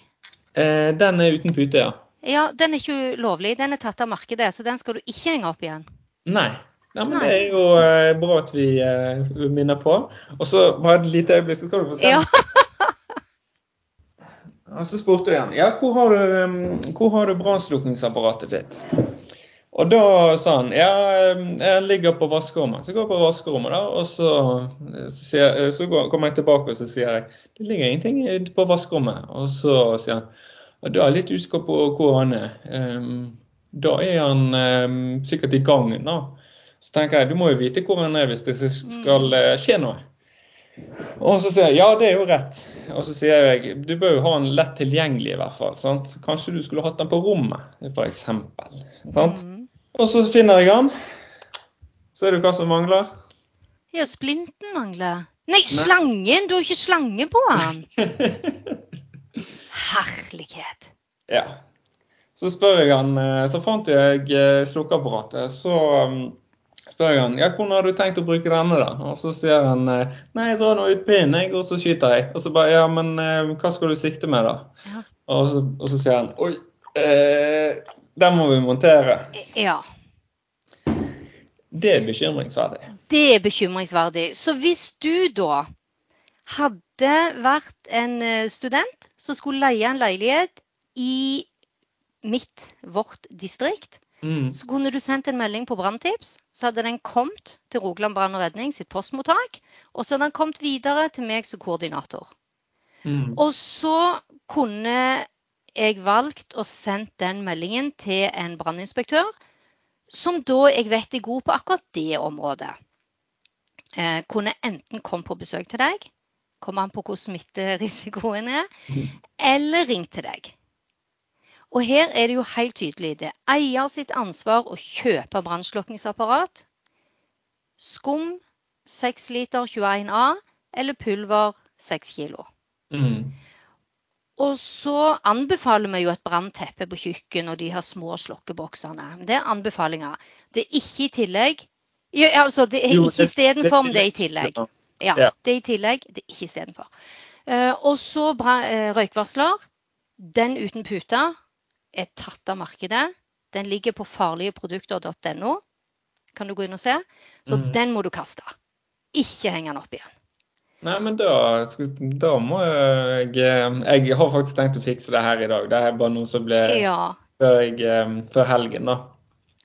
S1: eh, Den er uten pute, ja.
S2: Ja, den er ikke lovlig. Den er tatt av markedet, så den skal du ikke henge opp igjen.
S1: Nei. Ja, men
S2: Nei.
S1: Det er jo eh, bra at vi eh, minner på. Og så bare et lite øyeblikk, så skal du få se.
S2: Ja.
S1: Og så spurte jeg han ja, hvor har du, um, hvor har du brannslukningsapparatet ditt. Og da sa han ja, um, jeg ligger på vaskerommet. Så går jeg på vaskerommet, da, og så, så, så går, kommer jeg tilbake og så sier jeg, det ligger ingenting på vaskerommet. Og så sier han ja, da er jeg litt usikker på hvor han er. Um, da er han um, sikkert i gangen, da. Så tenker jeg du må jo vite hvor han er hvis det skal eh, skje noe. Og så sier jeg ja, det er jo rett. Og så sier jeg du bør jo ha den lett tilgjengelig i hvert fall. Sant? Kanskje du skulle hatt den på rommet, f.eks. Sant?
S2: Mm.
S1: Og så finner jeg den. Ser du hva som mangler?
S2: Ja, splinten mangler. Nei, slangen! Du har ikke slange på den! Herlighet.
S1: ja. Så spør jeg han, eh, så fant jeg eh, slukkeapparatet. Så um, spør jeg han ja, hvordan har du tenkt å bruke denne, da? Og så sier han eh, nei, jeg drar nå ut pinnen, jeg, og så skyter jeg. Og så bare ja, men eh, hva skal du sikte med, da?
S2: Ja.
S1: Og, så, og så sier han oi, eh, den må vi montere.
S2: Ja.
S1: Det er bekymringsverdig.
S2: Det er bekymringsverdig. Så hvis du da hadde vært en eh, student som skulle leie en leilighet i mitt, vårt distrikt,
S1: Mm.
S2: så kunne du sendt en melding på Branntips. Så hadde den kommet til Rogaland brann og redning sitt postmottak. Og så hadde den kommet videre til meg som koordinator.
S1: Mm.
S2: Og så kunne jeg valgt å sendt den meldingen til en branninspektør, som da jeg vet er god på akkurat det området. Eh, kunne enten komme på besøk til deg, komme an på hvor smitterisikoen er, eller ringt til deg. Og her er det jo helt tydelig. Det er eier sitt ansvar å kjøpe brannslukningsapparat. Skum 6 liter 21A eller pulver 6 kilo.
S1: Mm.
S2: Og så anbefaler vi jo et brannteppe på kjøkken og de her små slokkeboksene. Det er anbefalinger. Det er ikke i tillegg. Jo, altså, det er ikke istedenfor, men det er i tillegg.
S1: Ja.
S2: Det er i tillegg. Det er ikke istedenfor. Uh, og så eh, røykvarsler. Den uten pute er tatt av markedet. Den ligger på farligeprodukter.no. Kan du gå inn og se. Så
S1: Mm.
S2: den må du kaste. Ikke henge den opp igjen.
S1: Nei, men da, da må jeg Jeg har faktisk tenkt å fikse det her i dag. Det er bare noe som ble
S2: Ja.
S1: før, jeg, eh, før helgen, da.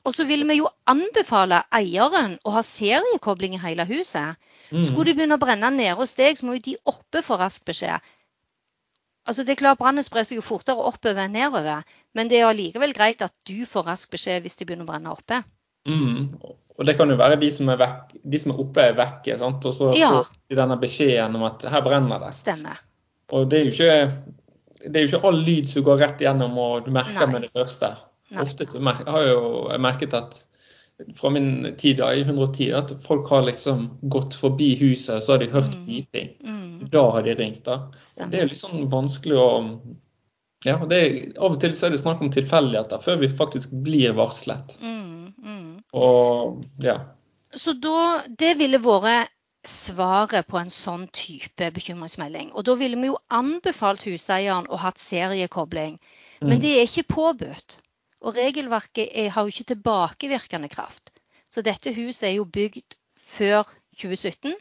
S2: Og så vil vi jo anbefale eieren å ha seriekobling i hele huset.
S1: Mm.
S2: Skulle de begynne å brenne nede hos deg, så må jo de oppe få rask beskjed. Altså det er klart Brannen sprer seg jo fortere oppover enn nedover, men det er allikevel greit at du får rask beskjed hvis de begynner å brenne oppe.
S1: Mm. Og det kan jo være de som er, vekk, de som er oppe, er vekke. sant? Og så
S2: Ja.
S1: får de denne beskjeden om at her brenner det.
S2: Stemmer.
S1: Og det er jo ikke, det er jo ikke all lyd som går rett gjennom, og du merker
S2: Nei.
S1: med det første.
S2: Nei.
S1: Ofte så har jeg jo merket at fra min tid da, i 110 at folk har liksom gått forbi huset, så har de hørt
S2: Mm.
S1: piping.
S2: Mm,
S1: Da har de ringt, da. Det er litt sånn vanskelig å ja, det er, Av og til så er det snakk om tilfeldigheter før vi faktisk blir varslet.
S2: Mm, mm.
S1: Og ja.
S2: Så da, det ville vært svaret på en sånn type bekymringsmelding. Og da ville vi jo anbefalt huseieren å ha seriekobling. Men
S1: Mm.
S2: det er ikke påbudt. Og regelverket er, har jo ikke tilbakevirkende kraft. Så dette huset er jo bygd før 2017.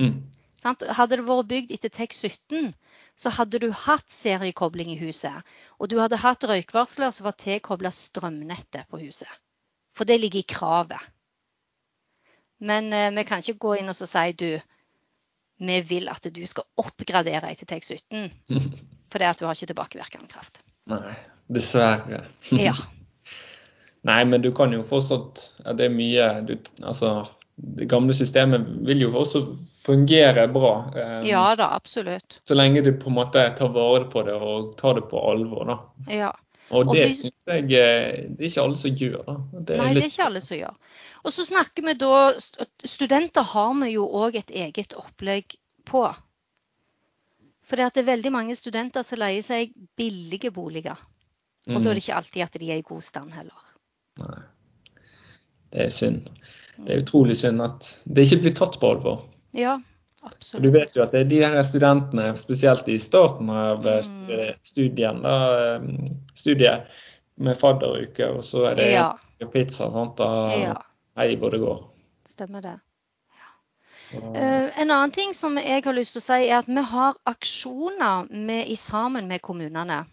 S1: Mm.
S2: Sant? Hadde det vært bygd etter TEK 17, så hadde du hatt seriekobling i huset. Og du hadde hatt røykvarsler som var tilkobla strømnettet på huset. For det ligger i kravet. Men eh, vi kan ikke gå inn og så si du, vi vil at du skal oppgradere etter TEK 17. For det at du har ikke tilbakevirkende kraft.
S1: Nei, dessverre.
S2: Ja.
S1: Nei, men du kan jo fortsatt Det er mye du, Altså, det gamle systemet vil jo også fungere bra. Um,
S2: ja da, absolutt.
S1: Så lenge du på en måte tar vare på det og tar det på alvor, da.
S2: Ja.
S1: Og det
S2: vi-
S1: syns jeg eh, det er ikke alle som gjør, da. Det
S2: Nei, det er ikke alle som gjør. Og så snakker vi da Studenter har vi jo òg et eget opplegg på. For det er veldig mange studenter som leier seg billige boliger. Og da er det ikke alltid at de er i god stand heller.
S1: Nei. Det er synd. Det er utrolig synd at det ikke blir tatt på alvor.
S2: Ja,
S1: Og du vet jo at det er de her studentene, spesielt i starten av eh,
S2: Mm.
S1: studien, da, eh, studiet med fadderuke, og så er det
S2: Ja,
S1: pizza, sant? da
S2: ja,
S1: hei hvor det går.
S2: stemmer det. Eh, en annen ting som jeg har lyst til å si, er at vi har aksjoner med, i sammen med kommunene.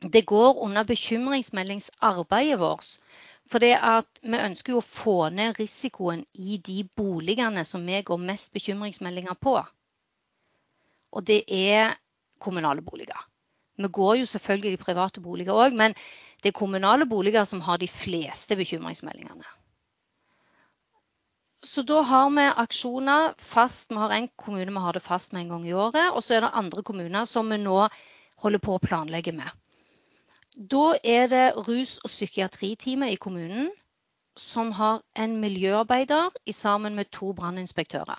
S2: Det går under bekymringsmeldingsarbeidet vårt. For det at vi ønsker jo å få ned risikoen i de boligene som vi går mest bekymringsmeldinger på. Og det er kommunale boliger. Vi går jo selvfølgelig i private boliger òg, men det er kommunale boliger som har de fleste bekymringsmeldingene. Så da har vi aksjoner fast. Vi har en kommune vi har det fast med en gang i året. Og så er det andre kommuner som vi nå holder på å planlegge med. Da er det rus- og psykiatriteamet i kommunen som har en miljøarbeider i sammen med to branninspektører.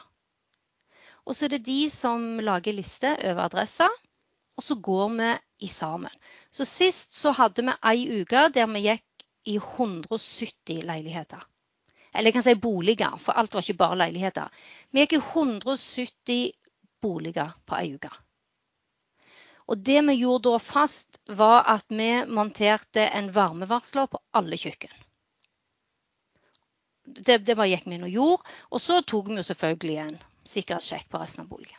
S2: Og så er det de som lager liste over adresser, og så går vi i sammen. Så sist så hadde vi ei uke der vi gikk i 170 leiligheter. Eller jeg kan si boliger, for alt var ikke bare leiligheter. Vi gikk i 170 boliger på ei uke. Og det vi gjorde da fast, var at vi monterte en varmevarsler på alle kjøkken. Det, det bare gikk vi inn og gjorde. Og så tok vi jo selvfølgelig en sikkerhetssjekk på resten av boligen.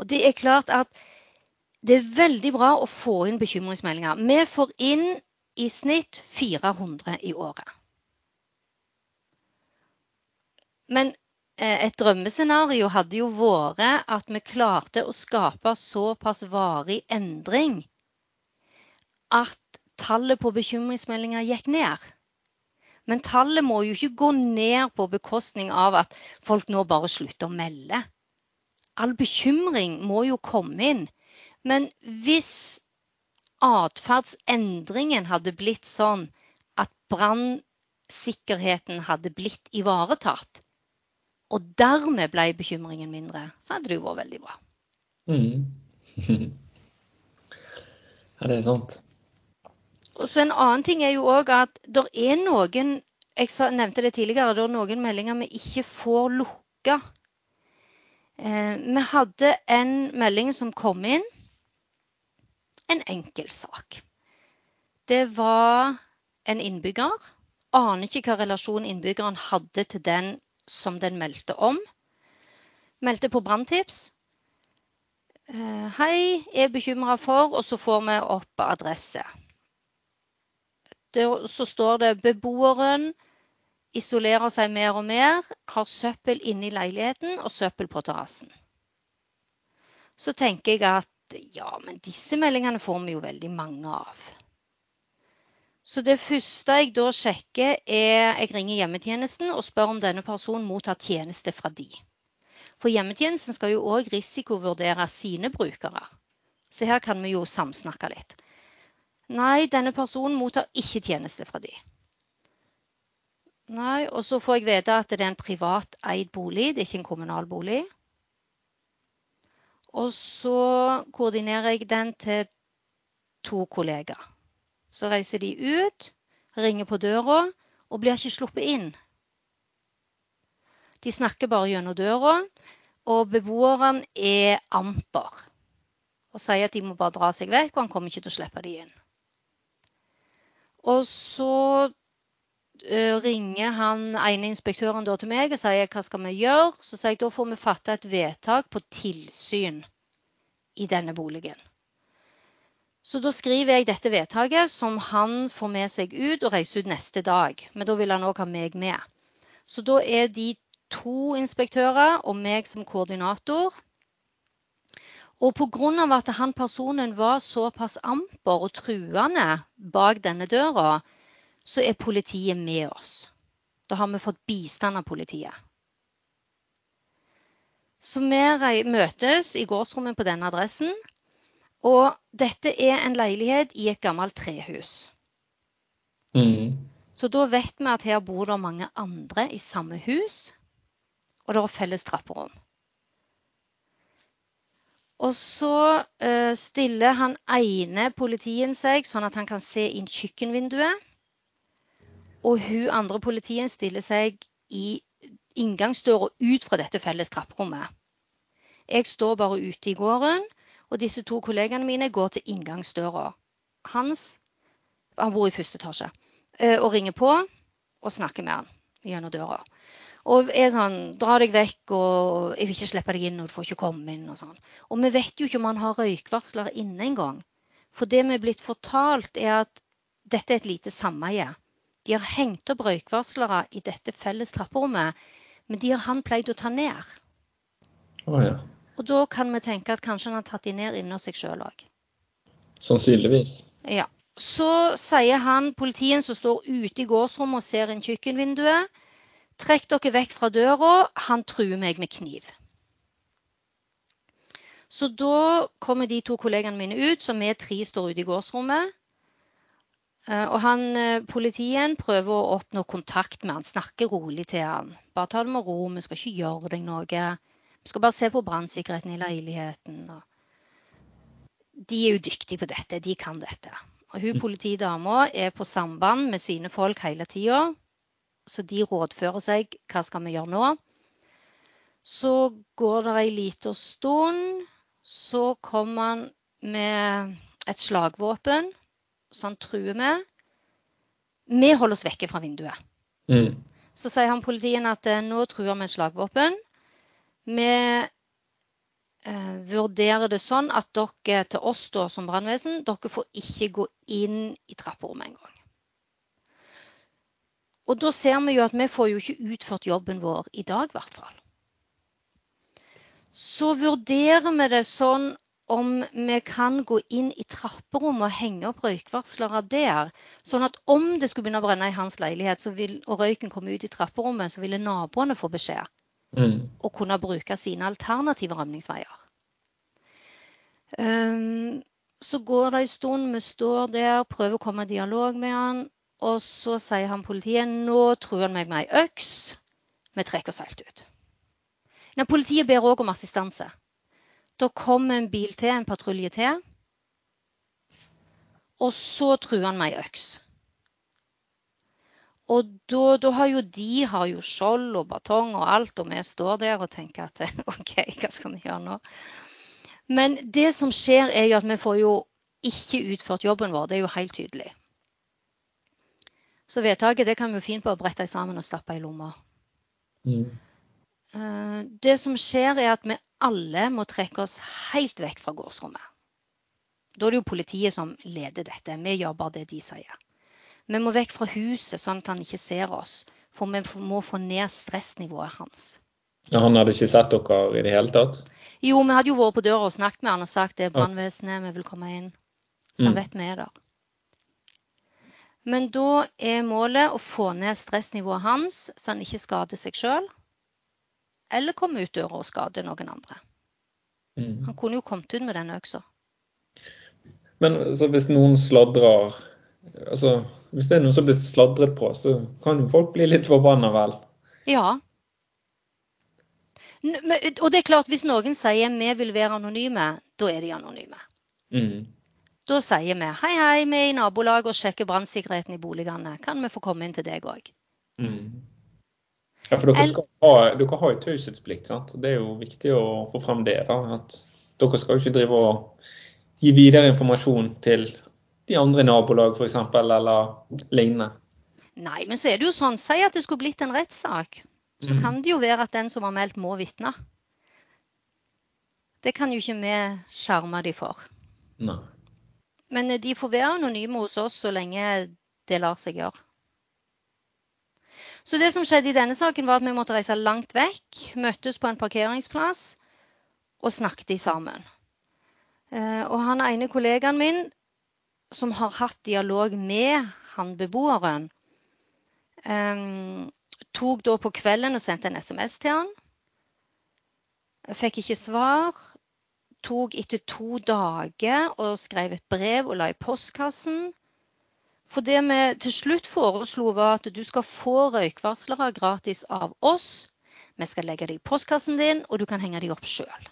S2: Og det er klart at det er veldig bra å få inn bekymringsmeldinger. Vi får inn i snitt 400 i året. Men et drømmescenario hadde jo vært at vi klarte å skape såpass varig endring at tallet på bekymringsmeldinger gikk ned. Men tallet må jo ikke gå ned på bekostning av at folk nå bare slutter å melde. All bekymring må jo komme inn. Men hvis atferdsendringen hadde blitt sånn at brannsikkerheten hadde blitt ivaretatt, og dermed ble bekymringen mindre, så hadde det jo vært veldig bra.
S1: mm. Ja, det er sant.
S2: Og så En annen ting er jo òg at det er noen Jeg nevnte det tidligere, det er noen meldinger vi ikke får lukka. Eh, vi hadde en melding som kom inn. En enkeltsak. Det var en innbygger. Aner ikke hva relasjon innbyggeren hadde til den som den meldte om. Meldte på branntips. Eh, hei, er bekymra for Og så får vi opp adresse. Det, så står det beboeren isolerer seg mer og mer, har søppel inne i leiligheten og søppel på terrassen. Så tenker jeg at ja, men disse meldingene får vi jo veldig mange av. Så det første jeg da sjekker, er jeg ringer hjemmetjenesten og spør om denne personen mottar tjeneste fra de. For hjemmetjenesten skal jo òg risikovurdere sine brukere. Så her kan vi jo samsnakke litt. Nei, denne personen mottar ikke tjeneste fra de. Nei, og så får jeg vite at det er en privat eid bolig, det er ikke en kommunal bolig. Og så koordinerer jeg den til to kollegaer. Så reiser de ut, ringer på døra og blir ikke sluppet inn. De snakker bare gjennom døra, og beboerne er amper. Og sier at de må bare dra seg vekk, og han kommer ikke til å slippe de inn. Og så uh, ringer han ene inspektøren til meg og sier hva skal vi gjøre. Så sier jeg da får vi fatte et vedtak på tilsyn i denne boligen. Så da skriver jeg dette vedtaket, som han får med seg ut og reiser ut neste dag. Men da vil han òg ha meg med. Så da er de to inspektører og meg som koordinator. Og pga. at han personen var såpass amper og truende bak denne døra, så er politiet med oss. Da har vi fått bistand av politiet. Så vi møtes i gårdsrommet på denne adressen. Og dette er en leilighet i et gammelt trehus.
S1: Mm.
S2: Så da vet vi at her bor det mange andre i samme hus, og det er felles trapperom. Og så uh, stiller han ene politien seg sånn at han kan se inn kjøkkenvinduet. Og hun andre politien stiller seg i inngangsdøra ut fra dette felles trapperommet. Jeg står bare ute i gården og disse to kollegaene mine går til inngangsdøra hans. Han bor i første etasje. Eh, og ringer på og snakker med han gjennom døra. Og er sånn Dra deg vekk, og jeg vil ikke slippe deg inn, og du får ikke komme inn, og sånn. Og vi vet jo ikke om han har røykvarsler inne engang. For det vi er blitt fortalt, er at dette er et lite sameie. De har hengt opp røykvarslere i dette felles trapperommet, men de har han pleid å ta ned.
S1: Oh, ja.
S2: Og da kan vi tenke at kanskje han har tatt de ned inni seg sjøl òg.
S1: Sannsynligvis.
S2: Ja. Så sier han politien som står ute i gårdsrommet og ser inn kjøkkenvinduet, trekk dere vekk fra døra, han truer meg med kniv. Så da kommer de to kollegene mine ut, så vi tre står ute i gårdsrommet. Eh, og han, eh, politien prøver å oppnå kontakt med han, snakker rolig til han. Bare ta det med ro, vi skal ikke gjøre deg noe. Vi skal bare se på brannsikkerheten i leiligheten. de er jo dyktige på dette. De kan dette. Og hun mm. politidama er på samband med sine folk hele tida. Så de rådfører seg. Hva skal vi gjøre nå? Så går det ei lita stund. Så kommer han med et slagvåpen som han truer med. Vi holder oss vekke fra vinduet.
S1: Mm.
S2: Så sier han politien at eh, nå truer vi med slagvåpen. Vi eh, vurderer det sånn at dere til oss da, som brannvesen, dere får ikke gå inn i trapperommet engang. Og da ser vi jo at vi får jo ikke utført jobben vår i dag, i hvert fall. Så vurderer vi det sånn om vi kan gå inn i trapperommet og henge opp røykvarslere der. Sånn at om det skulle begynne å brenne i hans leilighet vil, og røyken komme ut i trapperommet, så ville naboene få beskjed
S1: mm.
S2: og kunne bruke sine alternative rømningsveier. Um, så går det en stund, vi står der, prøver å komme i dialog med han. Og så sier han politiet nå truer han meg med ei øks. Vi trekker oss helt ut. Men politiet ber òg om assistanse. Da kommer en bil til, en patrulje til. Og så truer han med ei øks. Og da, da, har jo de har jo skjold og batong og alt, og vi står der og tenker at OK, hva skal vi gjøre nå? Men det som skjer, er jo at vi får jo ikke utført jobben vår. Det er jo helt tydelig. Så vedtaket det kan vi jo fint bare brette sammen og stappe i lomma. Mm. Eh, det som skjer, er at vi alle må trekke oss helt vekk fra gårdsrommet. Da er det jo politiet som leder dette. Vi gjør bare det de sier. Vi må vekk fra huset, sånn at han ikke ser oss. For vi må få ned stressnivået hans.
S1: Han hadde ikke sett dere i det hele tatt?
S2: Jo, vi hadde jo vært på døra og snakket med han og sagt det er brannvesenet, vi vil komme inn. Så han mm. vet vi er der. Men da er målet å få ned stressnivået hans, så han ikke skader seg sjøl. Eller komme ut døra og skade noen andre. Mm. Han kunne jo kommet ut med den øksa.
S1: Men hvis noen sladrer altså, Hvis det er noen som blir sladret på, så kan jo folk bli litt forbanna, vel?
S2: Ja. Og det er klart, hvis noen sier vi vil være anonyme, da er de anonyme. Mm. Da sier vi hei, hei, vi er i nabolaget og sjekker brannsikkerheten i boligene. Kan vi få komme inn til deg òg? Mm.
S1: Ja, for dere, skal ha, dere har jo taushetsplikt. sant? Det er jo viktig å få frem det. da, at Dere skal jo ikke drive og gi videre informasjon til de andre i nabolag f.eks. eller lignende.
S2: Nei, men så er det jo sånn. Si at det skulle blitt en rettssak. Så mm. kan det jo være at den som var meldt, må vitne. Det kan jo ikke vi skjerme de for.
S1: Nei.
S2: Men eh, de får være anonyme hos oss så lenge det lar seg gjøre. Så det som skjedde i denne saken, var at vi måtte reise langt vekk. Møttes på en parkeringsplass og snakket sammen. Eh, og han ene kollegaen min som har hatt dialog med han beboeren, um, tok da på kvelden og sendte en SMS til han. Fikk ikke svar tok etter to dager og skrev et brev og la i postkassen. For det vi til slutt foreslo, var at du skal få røykvarslere gratis av oss. Vi skal legge det i postkassen din, og du kan henge dem opp sjøl.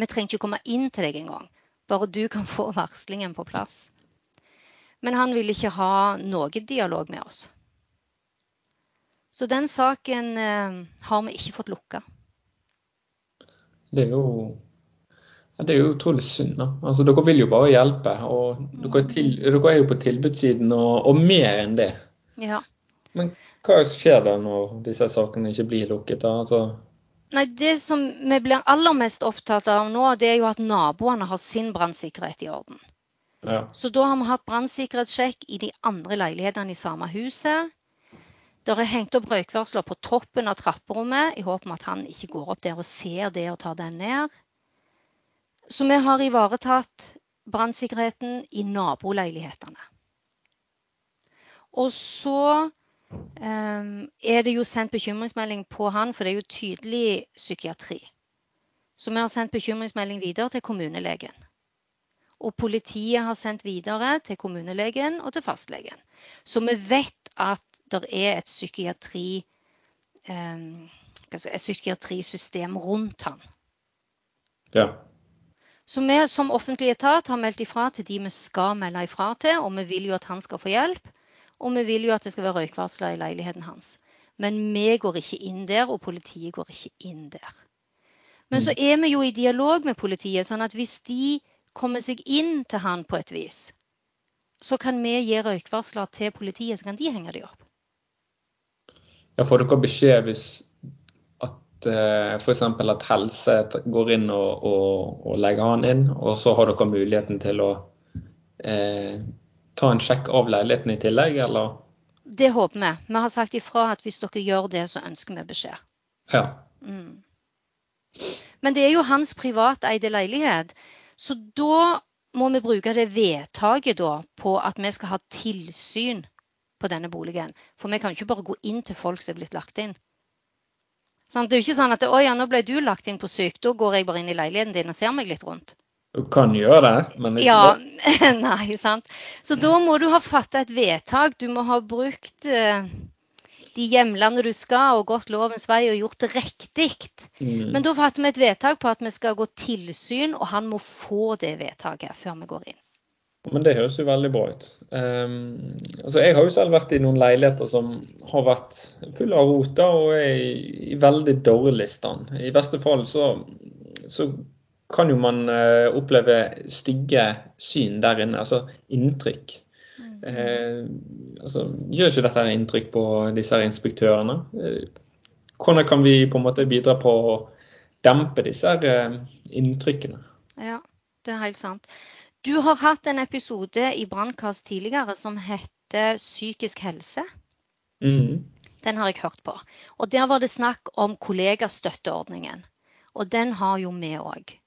S2: Vi trenger ikke komme inn til deg engang. Bare du kan få varslingen på plass. Men han ville ikke ha noe dialog med oss. Så den saken eh, har vi ikke fått lukka.
S1: Det er jo det er jo utrolig synd. da. Altså, Dere vil jo bare hjelpe. og Dere er, til, dere er jo på tilbudssiden og, og, mer enn det.
S2: Ja.
S1: Men hva skjer da når disse sakene ikke blir lukket? da? Altså...
S2: Nei, Det som vi blir aller mest opptatt av nå, det er jo at naboene har sin brannsikkerhet i orden.
S1: Ja.
S2: Så da har vi hatt brannsikkerhetssjekk i de andre leilighetene i samme huset. Det er hengt opp røykvarsler på toppen av trapperommet i håp om at han ikke går opp der og ser det og tar den ned. Så vi har ivaretatt brannsikkerheten i naboleilighetene. Og så um, er det jo sendt bekymringsmelding på han, for det er jo tydelig psykiatri. Så vi har sendt bekymringsmelding videre til kommunelegen. Og politiet har sendt videre til kommunelegen og til fastlegen. Så vi vet at det er et, psykiatri, um, et psykiatrisystem rundt han.
S1: Ja.
S2: Så vi som offentlig etat har meldt ifra til de vi skal melde ifra til, og vi vil jo at han skal få hjelp. Og vi vil jo at det skal være røykvarsler i leiligheten hans. Men vi går ikke inn der, og politiet går ikke inn der. Men så er vi jo i dialog med politiet, sånn at hvis de kommer seg inn til han på et vis, så kan vi gi røykvarsler til politiet, så kan de henge de opp.
S1: Ja, Får dere beskjed hvis at f.eks. at helse går inn og, og, og, legger han inn, og så har dere muligheten til å eh, ta en sjekk av leiligheten i tillegg, eller?
S2: Det håper vi. Vi har sagt ifra at hvis dere gjør det, så ønsker vi beskjed.
S1: Ja.
S2: Mm. Men det er jo hans privateide leilighet. Så da må vi bruke det vedtaket da på at vi skal ha tilsyn på denne boligen. For vi kan ikke bare gå inn til folk som er blitt lagt inn. Sånn, det er jo ikke sånn at å ja, nå ble du lagt inn på syk, da går jeg bare inn i leiligheten din og ser meg litt rundt.
S1: Du kan gjøre det, men ikke
S2: ja, det. Nei, sant. Så da må du ha fatta et vedtak. Du må ha brukt uh, de hjemlandet du skal, og gått lovens vei og gjort det riktig.
S1: Mm.
S2: Men da fatter vi et vedtak på at vi skal gå tilsyn, og han må få det vedtaket før vi går inn.
S1: Men det høres jo veldig bra ut. Um, altså jeg har jo selv vært i noen leiligheter som har vært fulle av roter og er i, i, veldig dårlig stand. I beste fall så, så kan jo man uh, oppleve stygge syn der inne, altså inntrykk. Uh, altså, gjør ikke dette inntrykk på disse inspektørene? Eh, hvordan kan vi på en måte bidra på å dempe disse inntrykkene?
S2: Ja, det er helt sant. Du har hatt en episode i Brannkast tidligere som heter Psykisk helse.
S1: Mm.
S2: Den har jeg hørt på. Og Der var det snakk om kollegastøtteordningen. Og den har jo vi òg.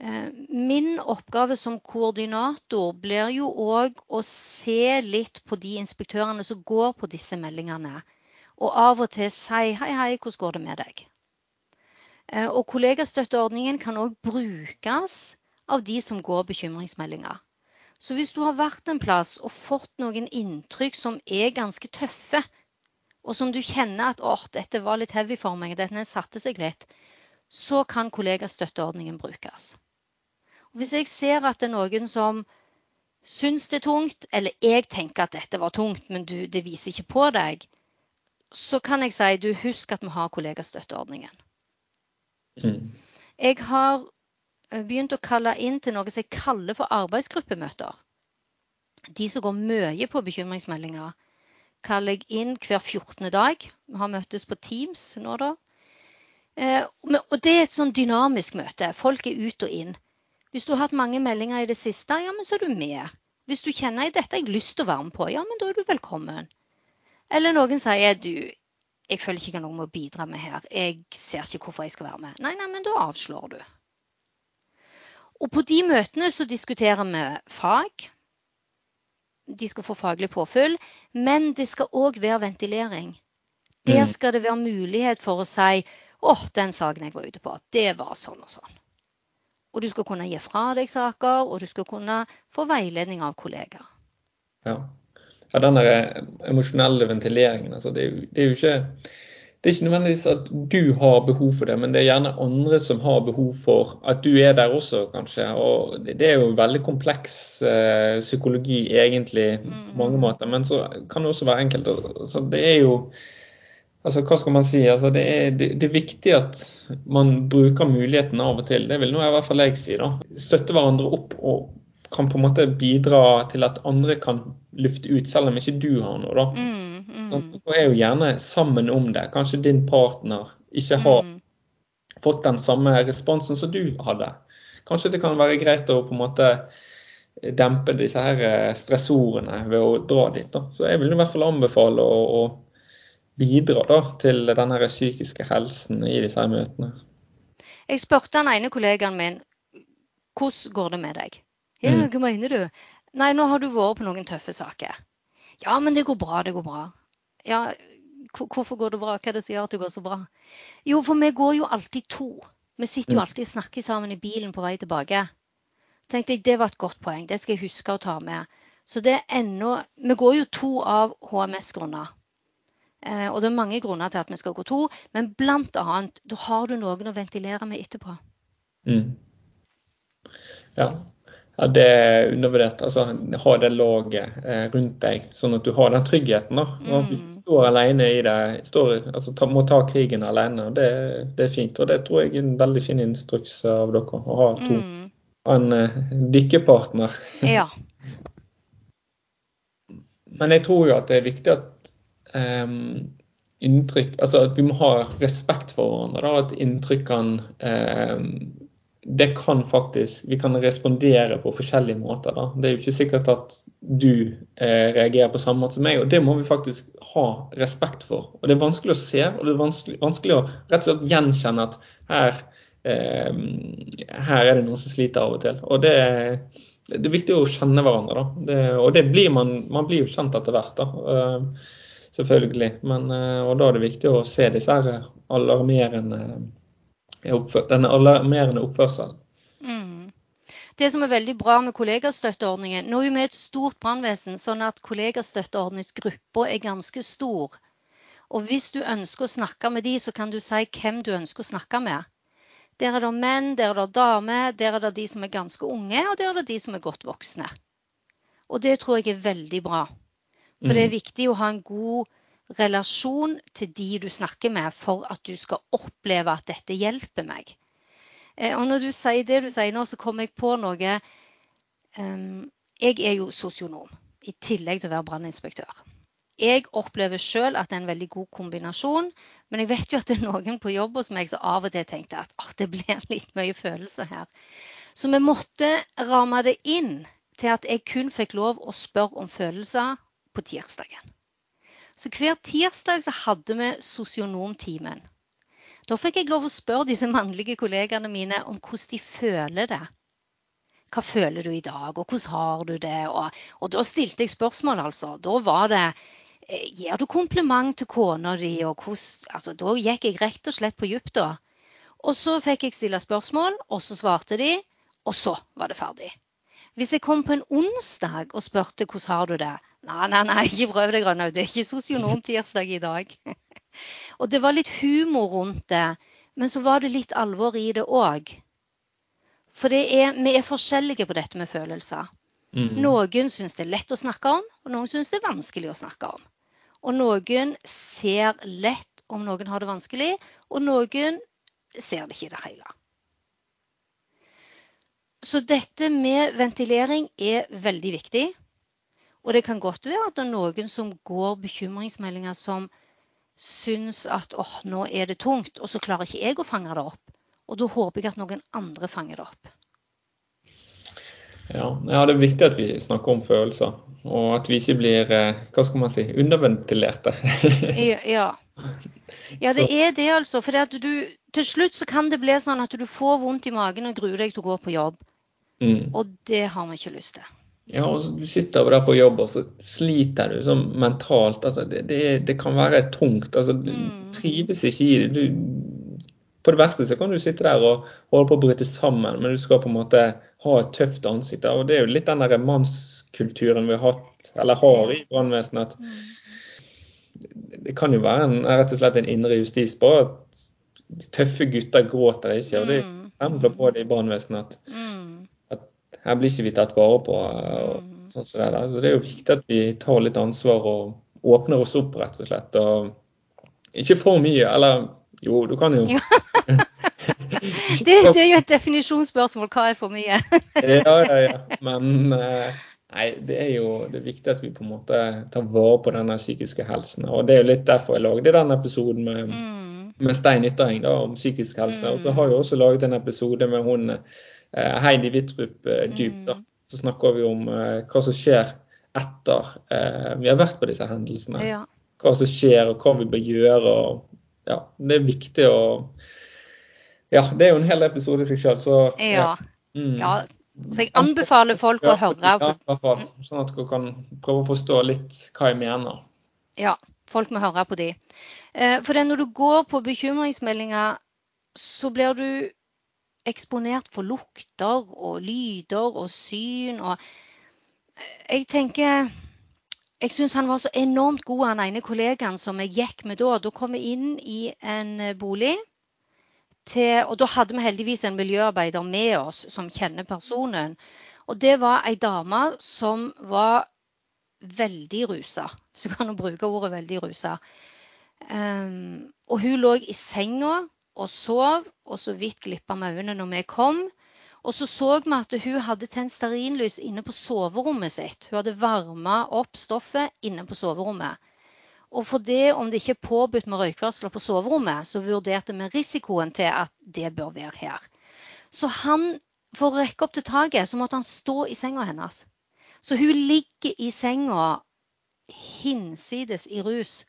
S2: Eh, min oppgave som koordinator blir jo òg å se litt på de inspektørene som går på disse meldingene. Og av og til si hei, hei, hvordan går det med deg? Eh, og kollegastøtteordningen kan òg brukes av de som går bekymringsmeldinger. Så hvis du har vært en plass og fått noen inntrykk som er ganske tøffe, og som du kjenner at åh, dette var litt heavy for meg, denne satte seg litt, så kan kollegastøtteordningen brukes. Hvis jeg ser at det er noen som syns det er tungt, eller jeg tenker at dette var tungt, men du, det viser ikke på deg, så kan jeg si du husk at vi har kollegastøtteordningen.
S1: Mm.
S2: Jeg har Eh, begynt å kalle inn til noe som jeg kaller for arbeidsgruppemøter. De som går mye på bekymringsmeldinger, kaller jeg inn hver 14. dag. Vi har møttes på Teams nå, da. Eh, og det er et sånn dynamisk møte. Folk er ut og inn. Hvis du har hatt mange meldinger i det siste, ja, men så er du med. Hvis du kjenner at dette har jeg lyst til å være med på, ja, men da er du velkommen. Eller noen sier du, jeg føler ikke jeg har noe med å bidra med her. Jeg ser ikke hvorfor jeg skal være med. Nei, nei, men da avslår du. Og på de møtene så diskuterer vi fag. De skal få faglig påfyll. Men det skal òg være ventilering. Der mm. skal det være mulighet for å si åh, den saken jeg var ute på, det var sånn og sånn. Og du skal kunne gi fra deg saker, og du skal kunne få veiledning av kollegaer.
S1: Ja. ja den emosjonelle ventileringen, altså det, er jo, det er jo ikke det er ikke nødvendigvis at du har behov for det, men det er gjerne andre som har behov for at du er der også, kanskje. Og det er jo veldig kompleks eh, psykologi egentlig på mange mm. måter, men så kan det også være enkelt. Så det er jo Altså, hva skal man si? Altså, det, er, det, det, er, viktig at man bruker muligheten av og til. Det vil nå i hvert fall jeg si. da. Støtte hverandre opp og kan på en måte bidra til at andre kan lufte ut, selv om ikke du har noe. da.
S2: Mm, mm.
S1: Og er jo gjerne sammen om det. Kanskje din partner ikke har mm. fått den samme responsen som du hadde. Kanskje det kan være greit å på en måte dempe disse her eh, stressordene ved å dra dit. da. Så jeg vil i hvert fall anbefale å, å bidra da, til denne psykiske helsen i disse møtene.
S2: Jeg spurte den ene kollegaen min hvordan går det med deg? Ja, mm. hva mener du? Nei, nå har du vært på noen tøffe saker. Ja, men det går bra, det går bra. Ja, hvorfor går det bra? Hva er det som gjør at det går så bra? Jo, for vi går jo alltid to. Vi sitter jo mm. alltid og snakker sammen i bilen på vei tilbake. tenkte jeg, Det var et godt poeng. Det skal jeg huske å ta med. Så det er ennå Vi går jo to av HMS-grunner. Eh, og det er mange grunner til at vi skal gå to, men blant annet da har du noen å ventilere med etterpå.
S1: Mm. Ja, ja, det er undervurdert. Altså, ha det laget eh, rundt deg, sånn at du har den tryggheten. da. Og Hvis du mm. står alene i det, står, altså, ta, må ta krigen alene, det, det, er fint. Og det tror jeg er en veldig fin instruks av dere, å ha to. Mm. En eh, dykkepartner.
S2: Ja.
S1: Men jeg tror jo at det er viktig at inntrykk Altså at vi må ha respekt for hverandre. da, At inntrykk kan um, det kan faktisk Vi kan respondere på forskjellige måter. Da. Det er jo ikke sikkert at du eh, reagerer på samme måte som meg, og det må vi faktisk ha respekt for. Og Det er vanskelig å se, og det er vanskelig, vanskelig å rett og slett gjenkjenne at her, eh, her er det noen som sliter av og til. Og det, det er viktig å kjenne hverandre. Da. Det, og det blir man, man blir jo kjent etter hvert. da. Selvfølgelig. Men, uh, og da er det viktig å se disse alarmerende denne alarmerende oppførselen.
S2: Mm. Det som er veldig bra med kollegastøtteordningen Nå er vi et stort brannvesen, sånn at kollegastøtteordningsgruppa er ganske stor. Og hvis du ønsker å snakke med de, så kan du si hvem du ønsker å snakke med. Der er det menn, der er det damer, der er det de som er ganske unge, og der er det de som er godt voksne. Og det tror jeg er veldig bra. For det er
S1: Mm.
S2: viktig å ha en god relasjon til de du snakker med, for at du skal oppleve at dette hjelper meg. Eh, Og når du sier det du sier nå, så kommer jeg på noe. Jeg er jo sosionom, i tillegg til å være branninspektør. Jeg opplever sjøl at det er en veldig god kombinasjon, men jeg vet jo at det er noen på jobb hos meg som av og til tenkte at oh, det blir litt mye følelser her. Så vi måtte ramme det inn til at jeg kun fikk lov å spørre om følelser på tirsdagen. Så hver tirsdag så hadde vi sosionomtimen. Da fikk jeg lov å spørre disse mannlige kollegaene mine om hvordan de føler det. Hva føler du i dag, og hvordan har du det? Og, og da stilte jeg spørsmål, altså. Da var det eh, Gir du kompliment til kona di? Og hvordan, altså, da gikk jeg rett og slett på dypt, da. Og så fikk jeg stille spørsmål, og så svarte de, og så var det ferdig. Hvis jeg kom på en onsdag og spurte hvordan har du det Nei, nei, nei, ikke prøv deg, Rønnaug. Det er ikke sosionomtirsdag i dag. og det var litt humor rundt det, men så var det litt alvor i det òg. For det er, vi er forskjellige på dette med følelser.
S1: Mm.
S2: Noen syns det er lett å snakke om, og noen syns det er vanskelig å snakke om. Og noen ser lett om noen har det vanskelig, og noen ser det ikke i det hele. Så dette med ventilering er veldig viktig. Og det kan godt være at det er noen som går bekymringsmeldinger som syns at åh, nå er det tungt, og så klarer ikke jeg å fange det opp. Og da håper jeg at noen andre fanger det opp.
S1: Ja, ja, det er viktig at vi snakker om følelser, og at vi ikke blir eh, hva skal man si, underventilerte.
S2: Ja, ja. ja, det er det, altså. For til slutt så kan det bli sånn at du får vondt i magen og gruer deg til å gå på jobb.
S1: Mm.
S2: Og det har vi ikke lyst til.
S1: Ja, og Du sitter der på jobb og så sliter du sånn mentalt. Altså, det, det, det kan være tungt. Altså, du
S2: Mm.
S1: trives ikke i det. Du, på det verste så kan du sitte der og holde på å bryte sammen, men du skal på en måte ha et tøft ansikt. og Det er jo litt den der mannskulturen vi har hatt, eller har i brannvesenet. at Det kan jo være en, rett og slett en indre justis på at tøffe gutter gråter ikke. og Det er
S2: Mm.
S1: eksempler på det i brannvesenet.
S2: Mm.
S1: Her blir ikke vi tatt vare på. Og
S2: Mm.
S1: sånn som det, der. Så det er jo viktig at vi tar litt ansvar og åpner oss opp, rett og slett. Og ikke for mye. Eller jo, du kan jo
S2: Det, det er jo et definisjonsspørsmål. Hva er for mye?
S1: ja, ja, ja. Men eh, nei, det er jo det er viktig at vi på en måte tar vare på denne psykiske helsen. Og det er jo litt derfor jeg lagde den episoden med,
S2: Mm.
S1: med Stein Yttereng om psykisk helse. Og så har jeg også laget en episode med hun Heidi Wittrup eh, da.
S2: Mm.
S1: Så snakker vi om eh, hva som skjer etter eh, vi har vært på disse hendelsene.
S2: Ja.
S1: Hva som skjer og hva vi bør gjøre. og ja, Det er viktig å Ja, det er jo en hel episode i seg sjøl, så
S2: ja.
S1: Mm.
S2: ja. Så jeg anbefaler folk å høre
S1: ja, i hvert fall, Sånn at dere kan prøve å forstå litt hva jeg mener.
S2: Ja, folk må høre på de. Eh, For når du går på bekymringsmeldinger, så blir du eksponert for lukter og lyder og syn og eh, Jeg tenker Jeg syns han var så enormt god, han ene kollegaen som jeg gikk med da. Da kom vi inn i en eh, bolig. Til, og da hadde vi heldigvis en miljøarbeider med oss som kjenner personen. Og det var ei dame som var veldig rusa. Kan du bruke ordet veldig rusa. Um, og hun lå i senga og sov, og så vidt glippa med øynene når vi kom. Og så så vi at hun hadde tent stearinlys inne på soverommet sitt. Hun hadde varma opp stoffet inne på soverommet. Og for det, om det ikke er påbudt med røykvarsler på soverommet, så vurderte vi risikoen til at det bør være her. Så han, for å rekke opp til taket, så måtte han stå i senga hennes. Så hun ligger i senga hinsides i rus,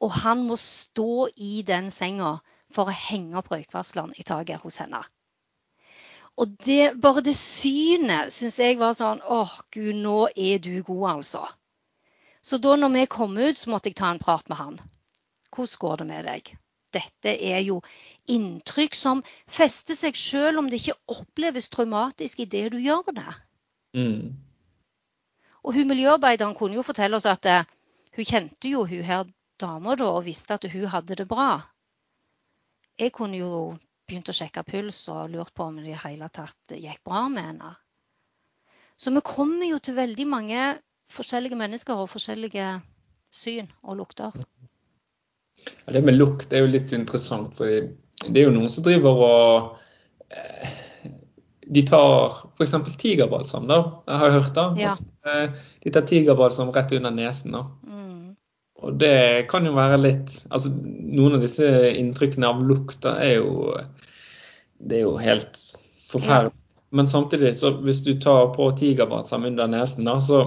S2: og han må stå i den senga for å henge opp røykvarsleren i taket hos henne. Og det, bare det synet syns jeg var sånn åh, gud, nå er du god, altså. Så da når vi kom ut, så måtte jeg ta en prat med han. Hvordan går det med deg? Dette er jo inntrykk som fester seg selv om det ikke oppleves traumatisk idet du gjør det.
S1: Mm.
S2: Og hun miljøarbeideren kunne jo fortelle oss at eh, hun kjente jo hun her dama da og visste at hun hadde det bra. Jeg kunne jo begynt å sjekke puls og lurt på om det i hele tatt gikk bra med henne. Så vi kommer jo til veldig mange forskjellige mennesker og forskjellige syn og lukter.
S1: Ja, det med lukt er jo litt interessant, for det er jo noen som driver og eh, De tar f.eks. tigerbalsam, da. Jeg har hørt det.
S2: Ja.
S1: Eh, De tar tigerbalsam rett under nesen. da. Og det kan jo være litt Altså, noen av disse inntrykkene av lukta er jo Det er jo helt forferdelig. Men samtidig, så hvis du tar på tigerbalsam under nesen, da, så,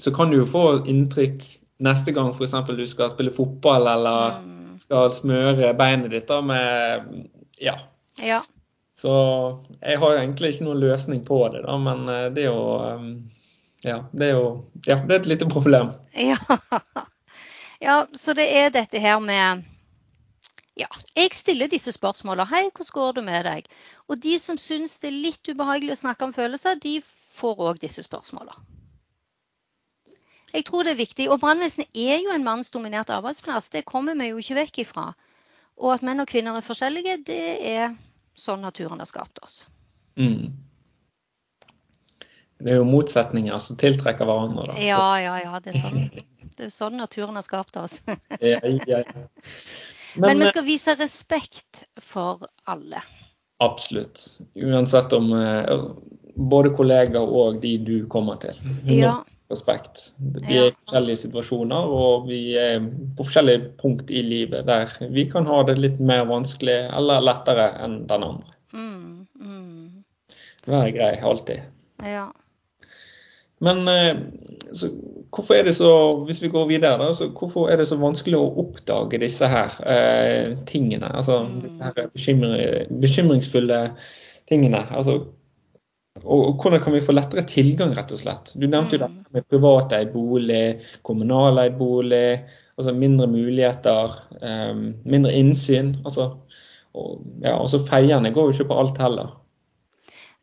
S1: så kan du jo få inntrykk neste gang f.eks. du skal spille fotball eller
S2: Mm.
S1: skal smøre beinet ditt da med Ja.
S2: Ja.
S1: Så jeg har egentlig ikke noen løsning på det, da, men eh, det er jo eh, Ja, det er jo Ja, det er et lite problem.
S2: Ja. ja, så det er dette her med Ja, jeg stiller disse spørsmålene. Hei, hvordan går det med deg? Og de som syns det er litt ubehagelig å snakke om følelser, de får òg disse spørsmålene. Jeg tror det er viktig. Og brannvesenet er jo en mannsdominert arbeidsplass. Det kommer vi jo ikke vekk ifra. Og at menn og kvinner er forskjellige, det er sånn naturen har skapt oss.
S1: Mm. Det er jo motsetninger som tiltrekker hverandre. da.
S2: Ja, ja, ja. Det er sånn, det er sånn naturen har skapt oss.
S1: Ja, ja, ja.
S2: Men
S1: Men,
S2: vi
S1: eh,
S2: skal vise respekt for alle.
S1: absolutt. Uansett om eh, både kollegaer og de du kommer til.
S2: Ja,
S1: Respekt. Vi er i forskjellige situasjoner, og vi er på forskjellige punkt i livet der vi kan ha det litt mer vanskelig eller lettere enn den andre.
S2: mm, mm,
S1: Vær grei alltid.
S2: ja.
S1: Men eh, så, hvorfor er det så, hvis vi går videre, da, så hvorfor er det så vanskelig å oppdage disse her eh, tingene? Altså
S2: Mm.
S1: disse her bekymring, bekymringsfulle tingene. Altså, og, og hvordan kan vi få lettere tilgang, rett og slett? Du nevnte jo
S2: det
S1: dette med privateid bolig, kommunaleid bolig, altså mindre muligheter, eh, mindre innsyn. Altså, og, ja, og feierne går jo ikke på alt heller.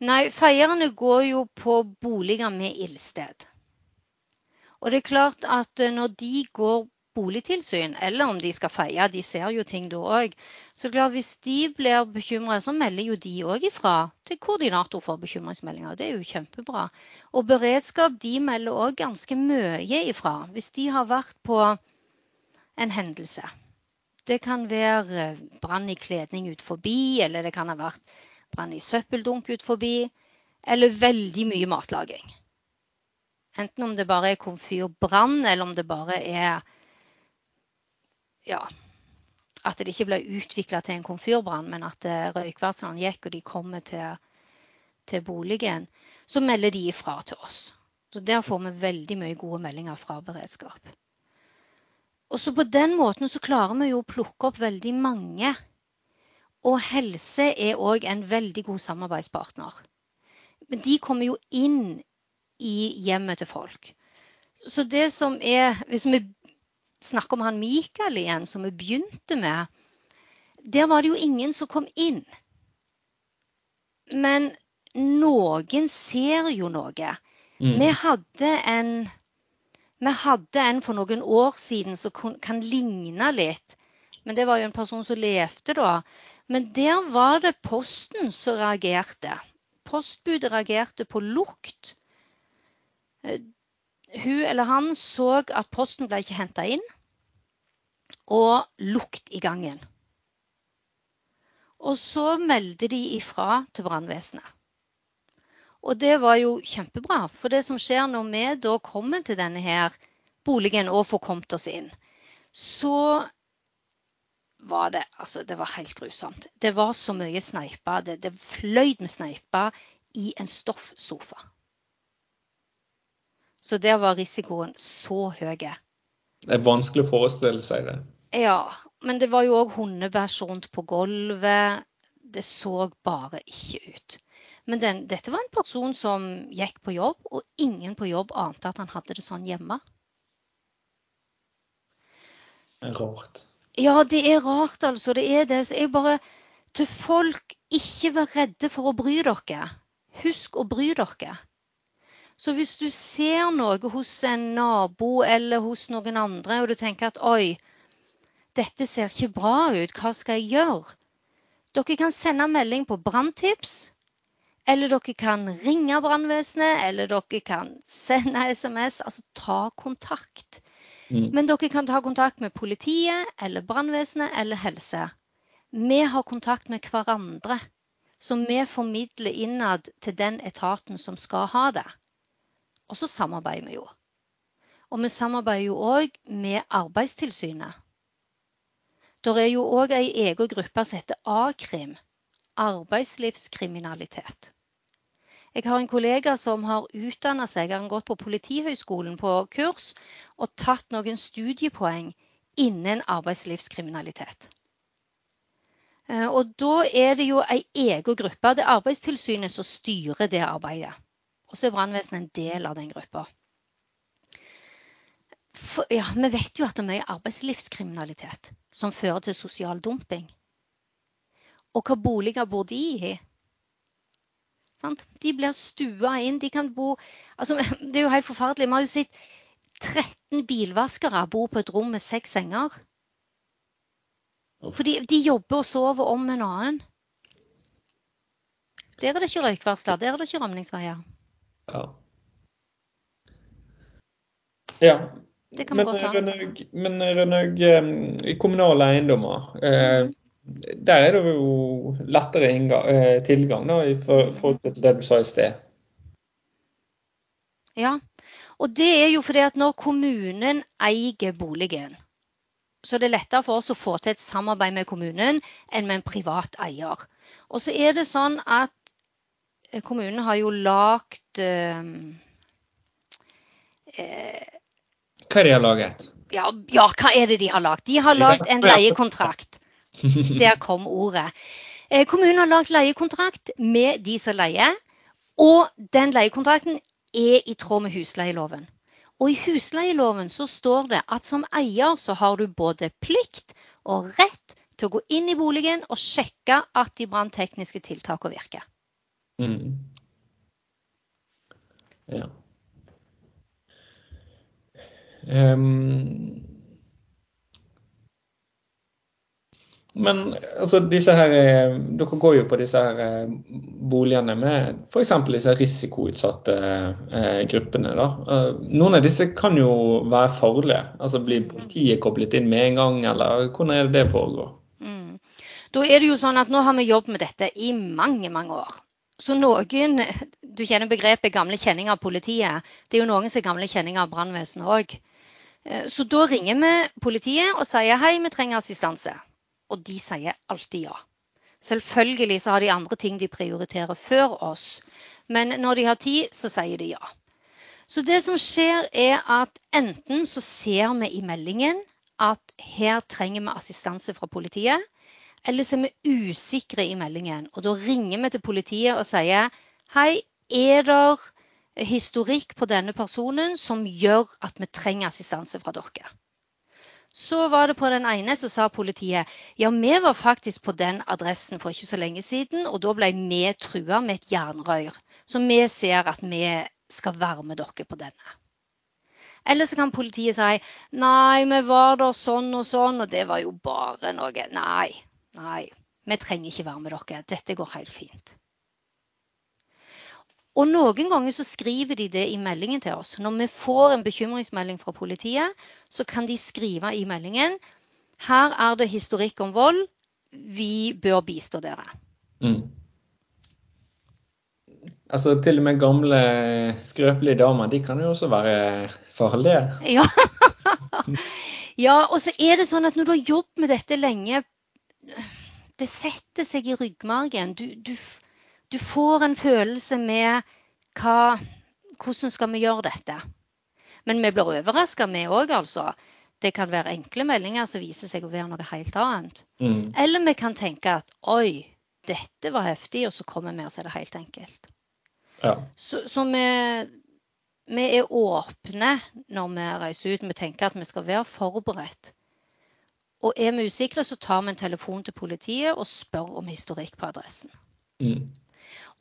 S2: Nei, feierne går jo på boliger med ildsted. Og det er klart at eh, når de går boligtilsyn, eller om de skal feie, de ser jo ting da òg, så klart hvis de blir bekymra, så melder jo de òg ifra til koordinator for bekymringsmeldinger. Det er jo kjempebra. Og beredskap de melder òg ganske mye ifra hvis de har vært på en hendelse. Det kan være eh, brann i kledning ut forbi, eller det kan ha vært brann i søppeldunk ut forbi, eller veldig mye matlaging. Enten om det bare er komfyrbrann, eller om det bare er ja, at det ikke ble utvikla til en komfyrbrann, men at eh, røykvarslene gikk og de kommer til, til boligen, så melder de ifra til oss. Så Der får vi veldig mye gode meldinger fra beredskap. Og så På den måten så klarer vi jo å plukke opp veldig mange. Og helse er òg en veldig god samarbeidspartner. Men de kommer jo inn i hjemmet til folk. Så det som er Hvis vi snakker om han Mikael igjen, som vi begynte med, der var det jo ingen som kom inn. Men noen ser jo noe.
S1: Mm.
S2: Vi hadde en vi hadde en for noen år siden som kan ligne litt. Men det var jo en person som levde da. Men der var det Posten som reagerte. Postbudet reagerte på lukt. Eh, Hun eller han så at posten ble ikke henta inn, og lukt i gangen. Og så meldte de ifra til brannvesenet. Og det var jo kjempebra. For det som skjer når vi da kommer til denne her boligen og får kommet oss inn, så var det altså det var helt grusomt. Det var så mye sneiper. Det, det fløy med sneiper i en stoffsofa. Så der var risikoen så høy.
S1: Det er vanskelig å forestille seg det.
S2: Ja, men det var jo òg hundebæsj rundt på gulvet. Det så bare ikke ut. Men den, dette var en person som gikk på jobb, og ingen på jobb ante at han hadde det sånn hjemme.
S1: Rart.
S2: Ja, det er rart, altså. Det er det. Så jeg bare Til folk, ikke vær redde for å bry dere. Husk å bry dere. Så hvis du ser noe hos en nabo eller hos noen andre, og du tenker at oi, dette ser ikke bra ut, hva skal jeg gjøre? Dere kan sende melding på branntips. Eller dere kan ringe brannvesenet, eller dere kan sende SMS. Altså ta kontakt.
S1: Mm.
S2: Men dere kan ta kontakt med politiet eller brannvesenet eller helse. Vi har kontakt med hverandre. Så vi formidler innad til den etaten som skal ha det. Og så samarbeider vi jo. Og vi samarbeider jo òg med Arbeidstilsynet. Det er jo òg ei egen gruppe som heter A-krim. Arbeidslivskriminalitet. Jeg har en kollega som har utdanna seg, han har gått på Politihøgskolen på kurs og tatt noen studiepoeng innen arbeidslivskriminalitet. Eh, Og da er det jo ei egen gruppe. Det er Arbeidstilsynet som styrer det arbeidet. Og så er brannvesenet en del av den gruppa. Ja, vi vet jo at det er mye arbeidslivskriminalitet som fører til sosial dumping. Og hva boliger bor de i? Sant? De blir stua inn. De kan bo altså, Det er jo helt forferdelig. Vi har jo sett 13 bilvaskere bo på et rom med seks senger.
S1: For
S2: Fordi de jobber og sover om en annen. Der er det ikke røykvarsler. Der er det ikke rømningsveier.
S1: Ja. ja.
S2: Det kan vi
S1: Men
S2: godt ta.
S1: Men Rønnaug, eh, kommunale eiendommer, eh, der er det jo lettere innga- eh, tilgang da, i forhold til det du sa i sted.
S2: Ja, og det er jo fordi at når kommunen eier boligen, så er det lettere for oss å få til et samarbeid med kommunen enn med en privat eier. Og så er det sånn at eh, kommunen har jo lagd eh, eh,
S1: Hva er det de har laget?
S2: ja, ja, hva er det de har lagd? De har lagd en leiekontrakt. Der kom ordet. Eh, Kommunen har lagd leiekontrakt med de som leier, og den leiekontrakten er i tråd med husleieloven. Og i husleieloven så står det at som eier så har du både plikt og rett til å gå inn i boligen og sjekke at de branntekniske tiltakene virker.
S1: Mm. Ja. Ehm, men altså disse her eh, Dere går jo på disse her eh, boligene med f.eks. disse risikoutsatte eh, gruppene. da. Eh, noen av disse kan jo være farlige. Altså Blir politiet koblet inn med en gang, eller hvordan er det det foregår?
S2: Mm. Da er det jo sånn at nå har vi jobbet med dette i mange, mange år. Så noen Du kjenner begrepet gamle kjenninger av politiet. Det er jo noen som er gamle kjenninger av brannvesenet òg. Så da ringer vi politiet og sier hei, vi trenger assistanse. Og de sier alltid ja. Selvfølgelig så har de andre ting de prioriterer før oss. Men når de har tid, så sier de ja. Så det som skjer, er at enten så ser vi i meldingen at her trenger vi assistanse fra politiet. Eller så er vi usikre i meldingen. Og da ringer vi til politiet og sier hei, er det historikk på denne personen som gjør at vi trenger assistanse fra dere? Så var det på den ene så sa politiet ja, vi var faktisk på den adressen for ikke så lenge siden, og da ble vi trua med et jernrør. Så vi ser at vi skal være med dere på denne. Eller så kan politiet si nei, vi var der sånn og sånn, og det var jo bare noe. Nei, nei, vi trenger ikke være med dere. Dette går helt fint. Og noen ganger så skriver de det i meldingen til oss. Når vi får en bekymringsmelding fra politiet, så kan de skrive i meldingen her er det historikk om vold. Vi bør bistå dere.
S1: Mm. Altså til og med gamle skrøpelige damer, de kan jo også være farlige.
S2: Ja. ja, og så er det sånn at når du har jobbet med dette lenge, det setter seg i ryggmargen. Du, du, du får en følelse med hva, hvordan skal vi gjøre dette. Men vi blir overraska, vi òg, altså. Det kan være enkle meldinger som viser seg å være noe helt annet.
S1: Mm.
S2: Eller vi kan tenke at oi, dette var heftig, og så kommer vi og så er det helt enkelt.
S1: Ja.
S2: Så, så vi, vi er åpne når vi reiser ut. Vi tenker at vi skal være forberedt. Og er vi usikre, så tar vi en telefon til politiet og spør om historikk på adressen.
S1: Mm.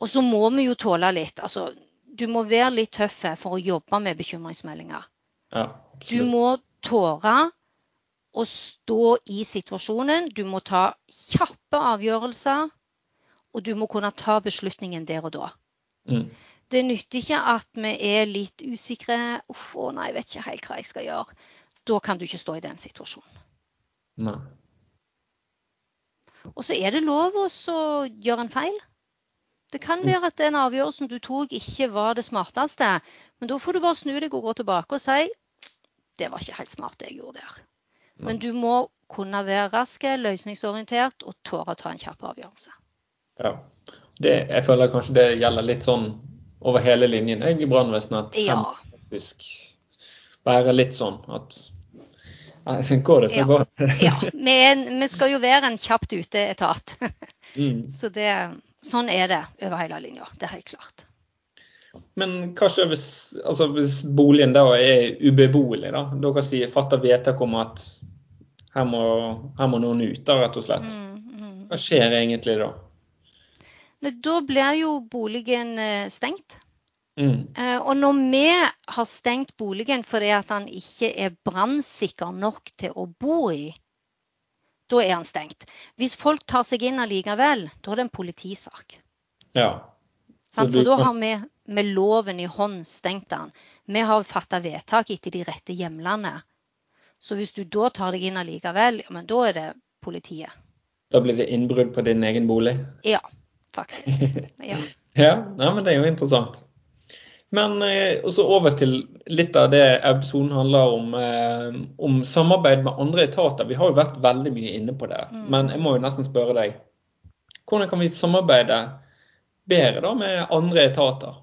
S2: Og så må vi jo tåle litt. Altså, du må være litt tøff for å jobbe med bekymringsmeldinger.
S1: ja
S2: Du må tåre å stå i situasjonen. Du må ta kjappe avgjørelser, og du må kunne ta beslutningen der og da.
S1: Mm.
S2: Det nytter ikke at vi er litt usikre. Uff, å nei, jeg vet ikke helt hva jeg skal gjøre. Da kan du ikke stå i den situasjonen.
S1: Nei.
S2: Og så er det lov å gjøre en feil. Det kan
S1: Mm.
S2: være at den avgjørelsen du tok, ikke var det smarteste. Men da får du bare snu deg og gå tilbake og si det var ikke helt smart det jeg gjorde der. Men du må kunne være rask, løsningsorientert og tåre å ta en kjapp avgjørelse.
S1: Ja. Det, jeg føler kanskje det gjelder litt sånn over hele linjen jeg i brannvesenet. At
S2: Ja.
S1: Bare faktisk være litt sånn at Nei, Går det, så
S2: Ja.
S1: går det.
S2: Ja, er, vi skal jo være en kjapt ute-etat.
S1: Mm.
S2: Så det, sånn er det over hele linja. Det er helt klart.
S1: Men hva skjer hvis, altså hvis boligen da er ubeboelig? da? Dere sier fatter vedtak om at her må, her må noen ut, da, rett og slett.
S2: Mm, mm.
S1: Hva skjer egentlig da?
S2: Da blir jo boligen eh, stengt.
S1: Mm.
S2: Eh, Og når vi har stengt boligen fordi at han ikke er brannsikker nok til å bo i, da er han stengt. Hvis folk tar seg inn allikevel, da er det en politisak.
S1: Ja.
S2: Sant? For da har vi med loven i hånd stengt den. Vi har fatta vedtak etter de rette hjemlene. Så hvis du da tar deg inn allikevel, ja, men da er det politiet.
S1: Da blir det innbrudd på din egen bolig?
S2: Ja, faktisk. Ja.
S1: Ja, nei, men det er jo interessant. Men eh, også over til litt av det episoden handler om, eh, om samarbeid med andre etater. Vi har jo vært veldig mye inne på det,
S2: Mm.
S1: men jeg må jo nesten spørre deg. Hvordan kan vi samarbeide bedre da med andre etater?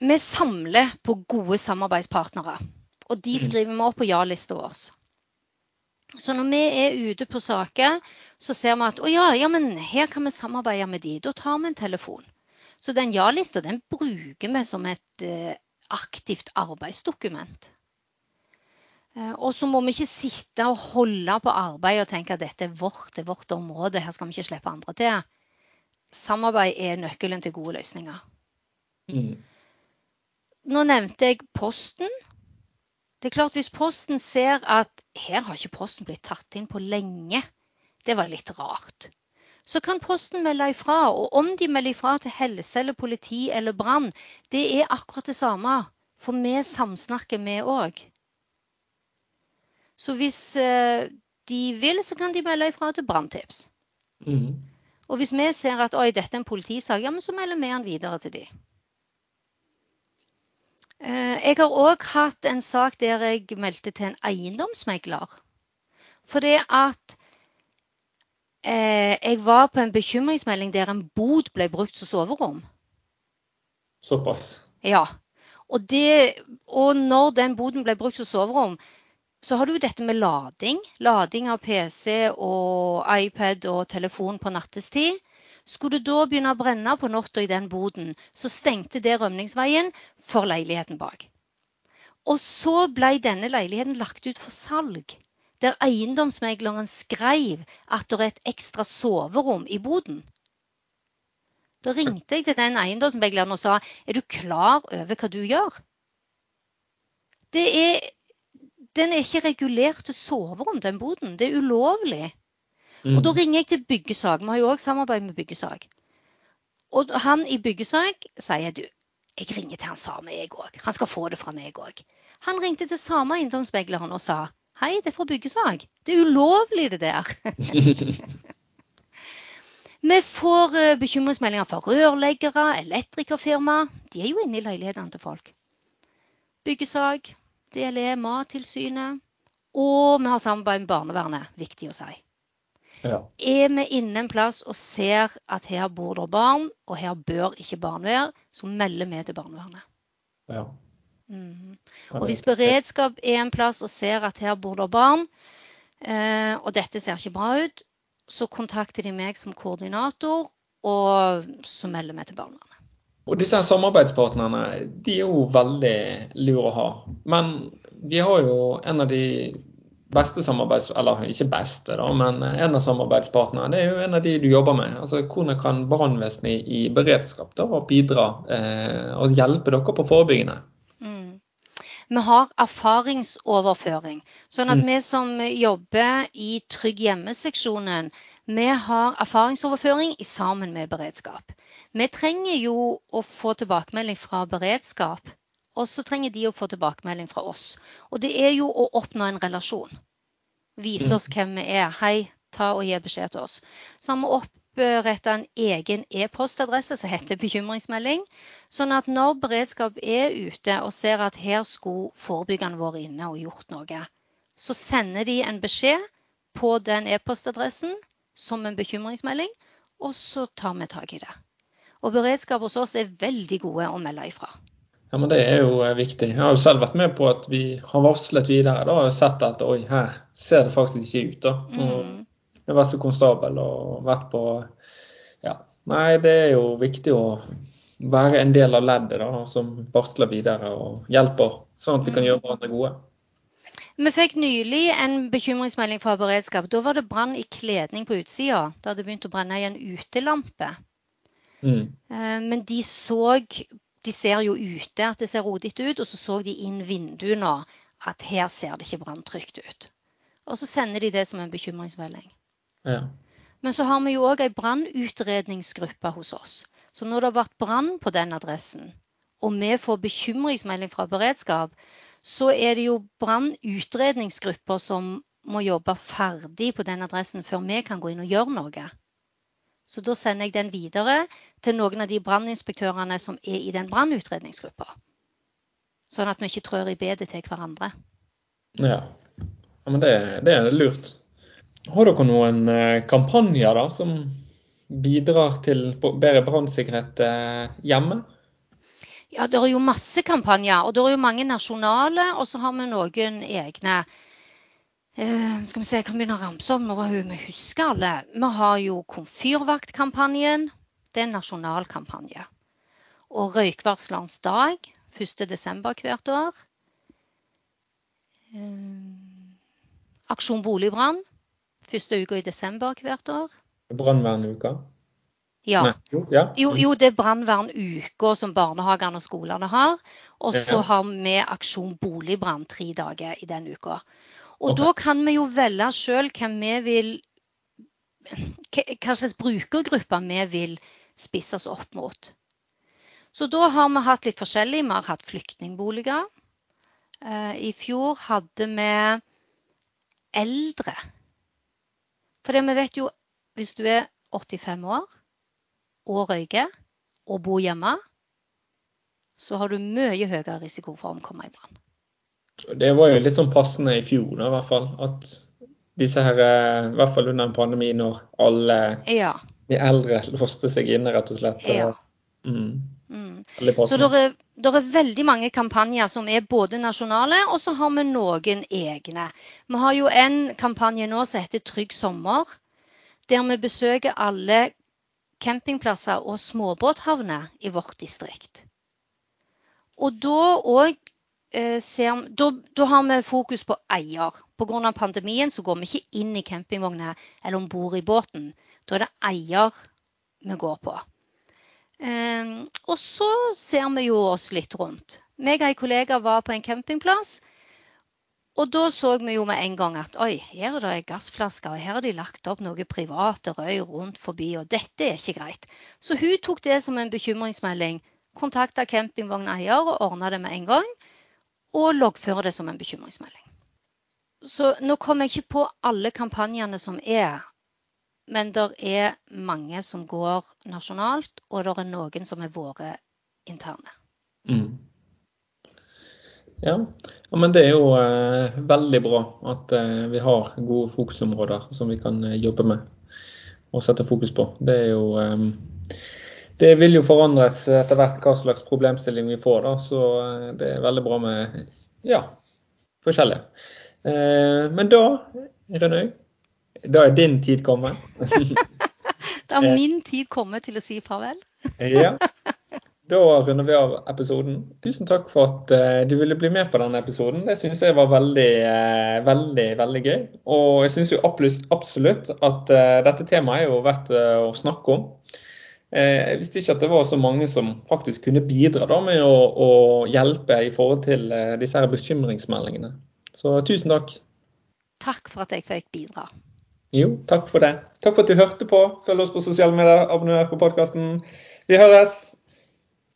S2: Vi samler på gode samarbeidspartnere, og de
S1: Mm.
S2: skriver vi opp på ja-lista vår. Så når vi er ute på saker, så ser vi at å ja, ja, men her kan vi samarbeide med de. Da tar vi en telefon. Så den ja-lista den bruker vi som et eh, aktivt arbeidsdokument. Eh, og så må vi ikke sitte og holde på arbeidet og tenke at dette er vårt, det er vårt område, her skal vi ikke slippe andre til. Samarbeid er nøkkelen til gode løsninger.
S1: Mm.
S2: Nå nevnte jeg Posten. Det er klart Hvis Posten ser at her har ikke Posten blitt tatt inn på lenge, det var litt rart, så kan Posten melde ifra. Og om de melder ifra til helse eller politi eller brann, det er akkurat det samme. For vi samsnakker, vi òg. Så hvis eh, de vil, så kan de melde ifra til branntips.
S1: Mm.
S2: Og hvis vi ser at oi, dette er en politisak, ja, men så melder vi den videre til de. Eh, Jeg har òg hatt en sak der jeg meldte til en eiendomsmegler. Fordi at jeg var på en bekymringsmelding der en bod ble brukt som soverom.
S1: Såpass.
S2: Ja. Og, det, og når den boden ble brukt som soverom, så har du jo dette med lading. Lading av PC og iPad og telefon på nattestid. Skulle du da begynne å brenne på natta i den boden, så stengte det rømningsveien for leiligheten bak. Og så ble denne leiligheten lagt ut for salg, der eiendomsmegleren skrev at det er et ekstra soverom i boden. Da ringte jeg til den eiendomsmegleren og sa er du klar over hva du gjør? Det er, den er ikke regulert til soverom, den boden. Det er ulovlig.
S1: Mm.
S2: Og da ringer jeg til byggesak. Vi har jo òg samarbeid med byggesak. Og han i byggesak sier du, jeg ringer til han samme jeg òg. Han skal få det fra meg òg. Han ringte til samme eiendomsmegleren og sa hei, det er fra byggesak. Det er ulovlig, det der. Vi får eh, bekymringsmeldinger fra rørleggere, elektrikerfirma. De er jo inne i leilighetene til folk. Byggesak, DLE, Mattilsynet. Og vi har samarbeid med barnevernet, viktig å si.
S1: ja.
S2: Er vi inne en plass og ser at her bor det barn, og her bør ikke barn være, så melder vi til barnevernet.
S1: ja. Ja,
S2: Og hvis beredskap er en plass og ser at her bor det barn, eh, og dette ser ikke bra ut, så kontakter de meg som koordinator, og så melder vi til barnevernet.
S1: Og disse samarbeidspartnerne de er jo veldig lure å ha. Men vi har jo en av de beste samarbeids... Eller ikke beste, da, men en av samarbeidspartnerne det er jo en av de du jobber med. Altså Hvordan kan brannvesenet i, i beredskap da bidra eh, og hjelpe dere på forebyggende?
S2: Mm. Vi har erfaringsoverføring. Sånn at vi som jobber i Trygg hjemme-seksjonen, vi har erfaringsoverføring i sammen med beredskap. Vi trenger jo å få tilbakemelding fra beredskap, og så trenger de å få tilbakemelding fra oss. Og det er jo å oppnå en relasjon. Vise oss hvem vi er. Hei, ta og gi beskjed til oss. Så har vi oppretta en egen e-postadresse som heter bekymringsmelding. Sånn at når beredskap er ute og ser at her skulle forebyggerne vært inne og gjort noe, så sender de en beskjed på den e-postadressen som en bekymringsmelding, og så tar vi tak i det. Og beredskap hos oss er veldig gode å melde ifra.
S1: Ja, men Det er jo eh, viktig. Jeg har jo selv vært med på at vi har varslet videre. Da har jeg sett at oi, her ser det faktisk ikke ut. da. Mm. Jeg vært så konstabel og vært på Ja. Nei, det er jo viktig å være en del av leddet da, som varsler videre og hjelper, sånn at vi kan mm. gjøre hverandre gode.
S2: Vi fikk nylig en bekymringsmelding fra beredskap. Da var det brann i kledning på utsida. Det hadde begynt å brenne i en utelampe. Mm. Eh, men de så De ser jo ute at det ser rodete ut, og så så de inn vinduene at her ser det ikke branntrygt ut. Og så sender de det som en bekymringsmelding. Ja. Men så har vi jo òg ei brannutredningsgruppe hos oss. Så når det har vært brann på den adressen, og vi får bekymringsmelding fra beredskap, så er det jo brannutredningsgrupper som må jobbe ferdig på den adressen før vi kan gå inn og gjøre noe. Så da sender jeg den videre til noen av de branninspektørene som er i den brannutredningsgruppa. Sånn at vi ikke trør i bedet til hverandre.
S1: Ja, ja men det, det, er lurt. Har dere noen eh, kampanjer da, som bidrar til bedre brannsikkerhet eh, hjemme?
S2: Ja, det er jo masse kampanjer. Og det er jo mange nasjonale, og så har vi noen egne. Uh, skal vi se, jeg kan begynne å ramse opp Nå vi husker alle. Vi har jo Komfyrvaktkampanjen. Det er en nasjonal kampanje. Og Røykvarslerens dag 1.12. hvert år. Uh, Aksjon boligbrann første uka i desember hvert år.
S1: Brannvernuka?
S2: Ja. Jo, ja. jo, jo, det er brannvernuka som barnehagene og skolene har. Og så har vi Aksjon boligbrann tre dager i den uka. Og okay. da kan vi jo velge sjøl hvem vi vil Hva slags brukergrupper vi vil spisse oss opp mot. Så da har vi hatt litt forskjellig. Vi har hatt flyktningboliger. Eh, I fjor hadde vi eldre. For vi vet jo hvis du er 85 år og røyker og bor hjemme, så har du mye høyere risiko for å omkomme i brann.
S1: Det var jo litt sånn passende i fjor, da, i hvert fall. At disse her, eh, i hvert fall under en pandemi, når alle ja. de eldre låste seg inne, rett og slett. Ja.
S2: Mm. Så det er, er, veldig mange kampanjer som er både nasjonale, og så har vi noen egne. Vi har jo en kampanje nå som heter Trygg sommer, der vi besøker alle campingplasser og småbåthavner i vårt distrikt. Og da, òg eh, ser, da, da har vi fokus på eier. Pga. pandemien så går vi ikke inn i campingvogna eller om bord i båten. Da er det eier vi går på. Eh, og så ser vi jo oss litt rundt. Meg og en kollega var på en campingplass og da så vi jo med en gang at oi, her er det gassflasker, og her har de lagt opp noe private røy rundt forbi, og dette er ikke greit. Så hun tok det som en bekymringsmelding, kontakta campingvogneier og ordna det med en gang, og loggfører det som en bekymringsmelding. Så nå kommer jeg ikke på alle kampanjene som er, men det er mange som går nasjonalt, og det er noen som er våre interne. Mm.
S1: Ja. ja. men det er jo eh, veldig bra at eh, vi har gode fokusområder som vi kan eh, jobbe med og sette fokus på. Det er jo eh, Det vil jo forandres etter hvert hva slags problemstilling vi får, da. Så eh, det er veldig bra med ja, forskjellige. Eh, men da, Renøy, da er din tid kommet.
S2: da er min tid kommet til å si farvel.
S1: ja. Da runder vi av episoden. Tusen takk for at uh, du ville bli med på denne episoden. Det syns jeg var veldig, uh, veldig veldig gøy. Og jeg syns jo absolutt at dette temaet er jo verdt å snakke om. Jeg visste ikke at det var så mange som faktisk kunne bidra da, med å, å, hjelpe i forhold til disse her bekymringsmeldingene. Så tusen takk.
S2: Takk for at jeg fikk bidra.
S1: Jo, takk for det. Takk for at du hørte på. Følg oss på sosiale medier, abonner på podkasten. Vi høres!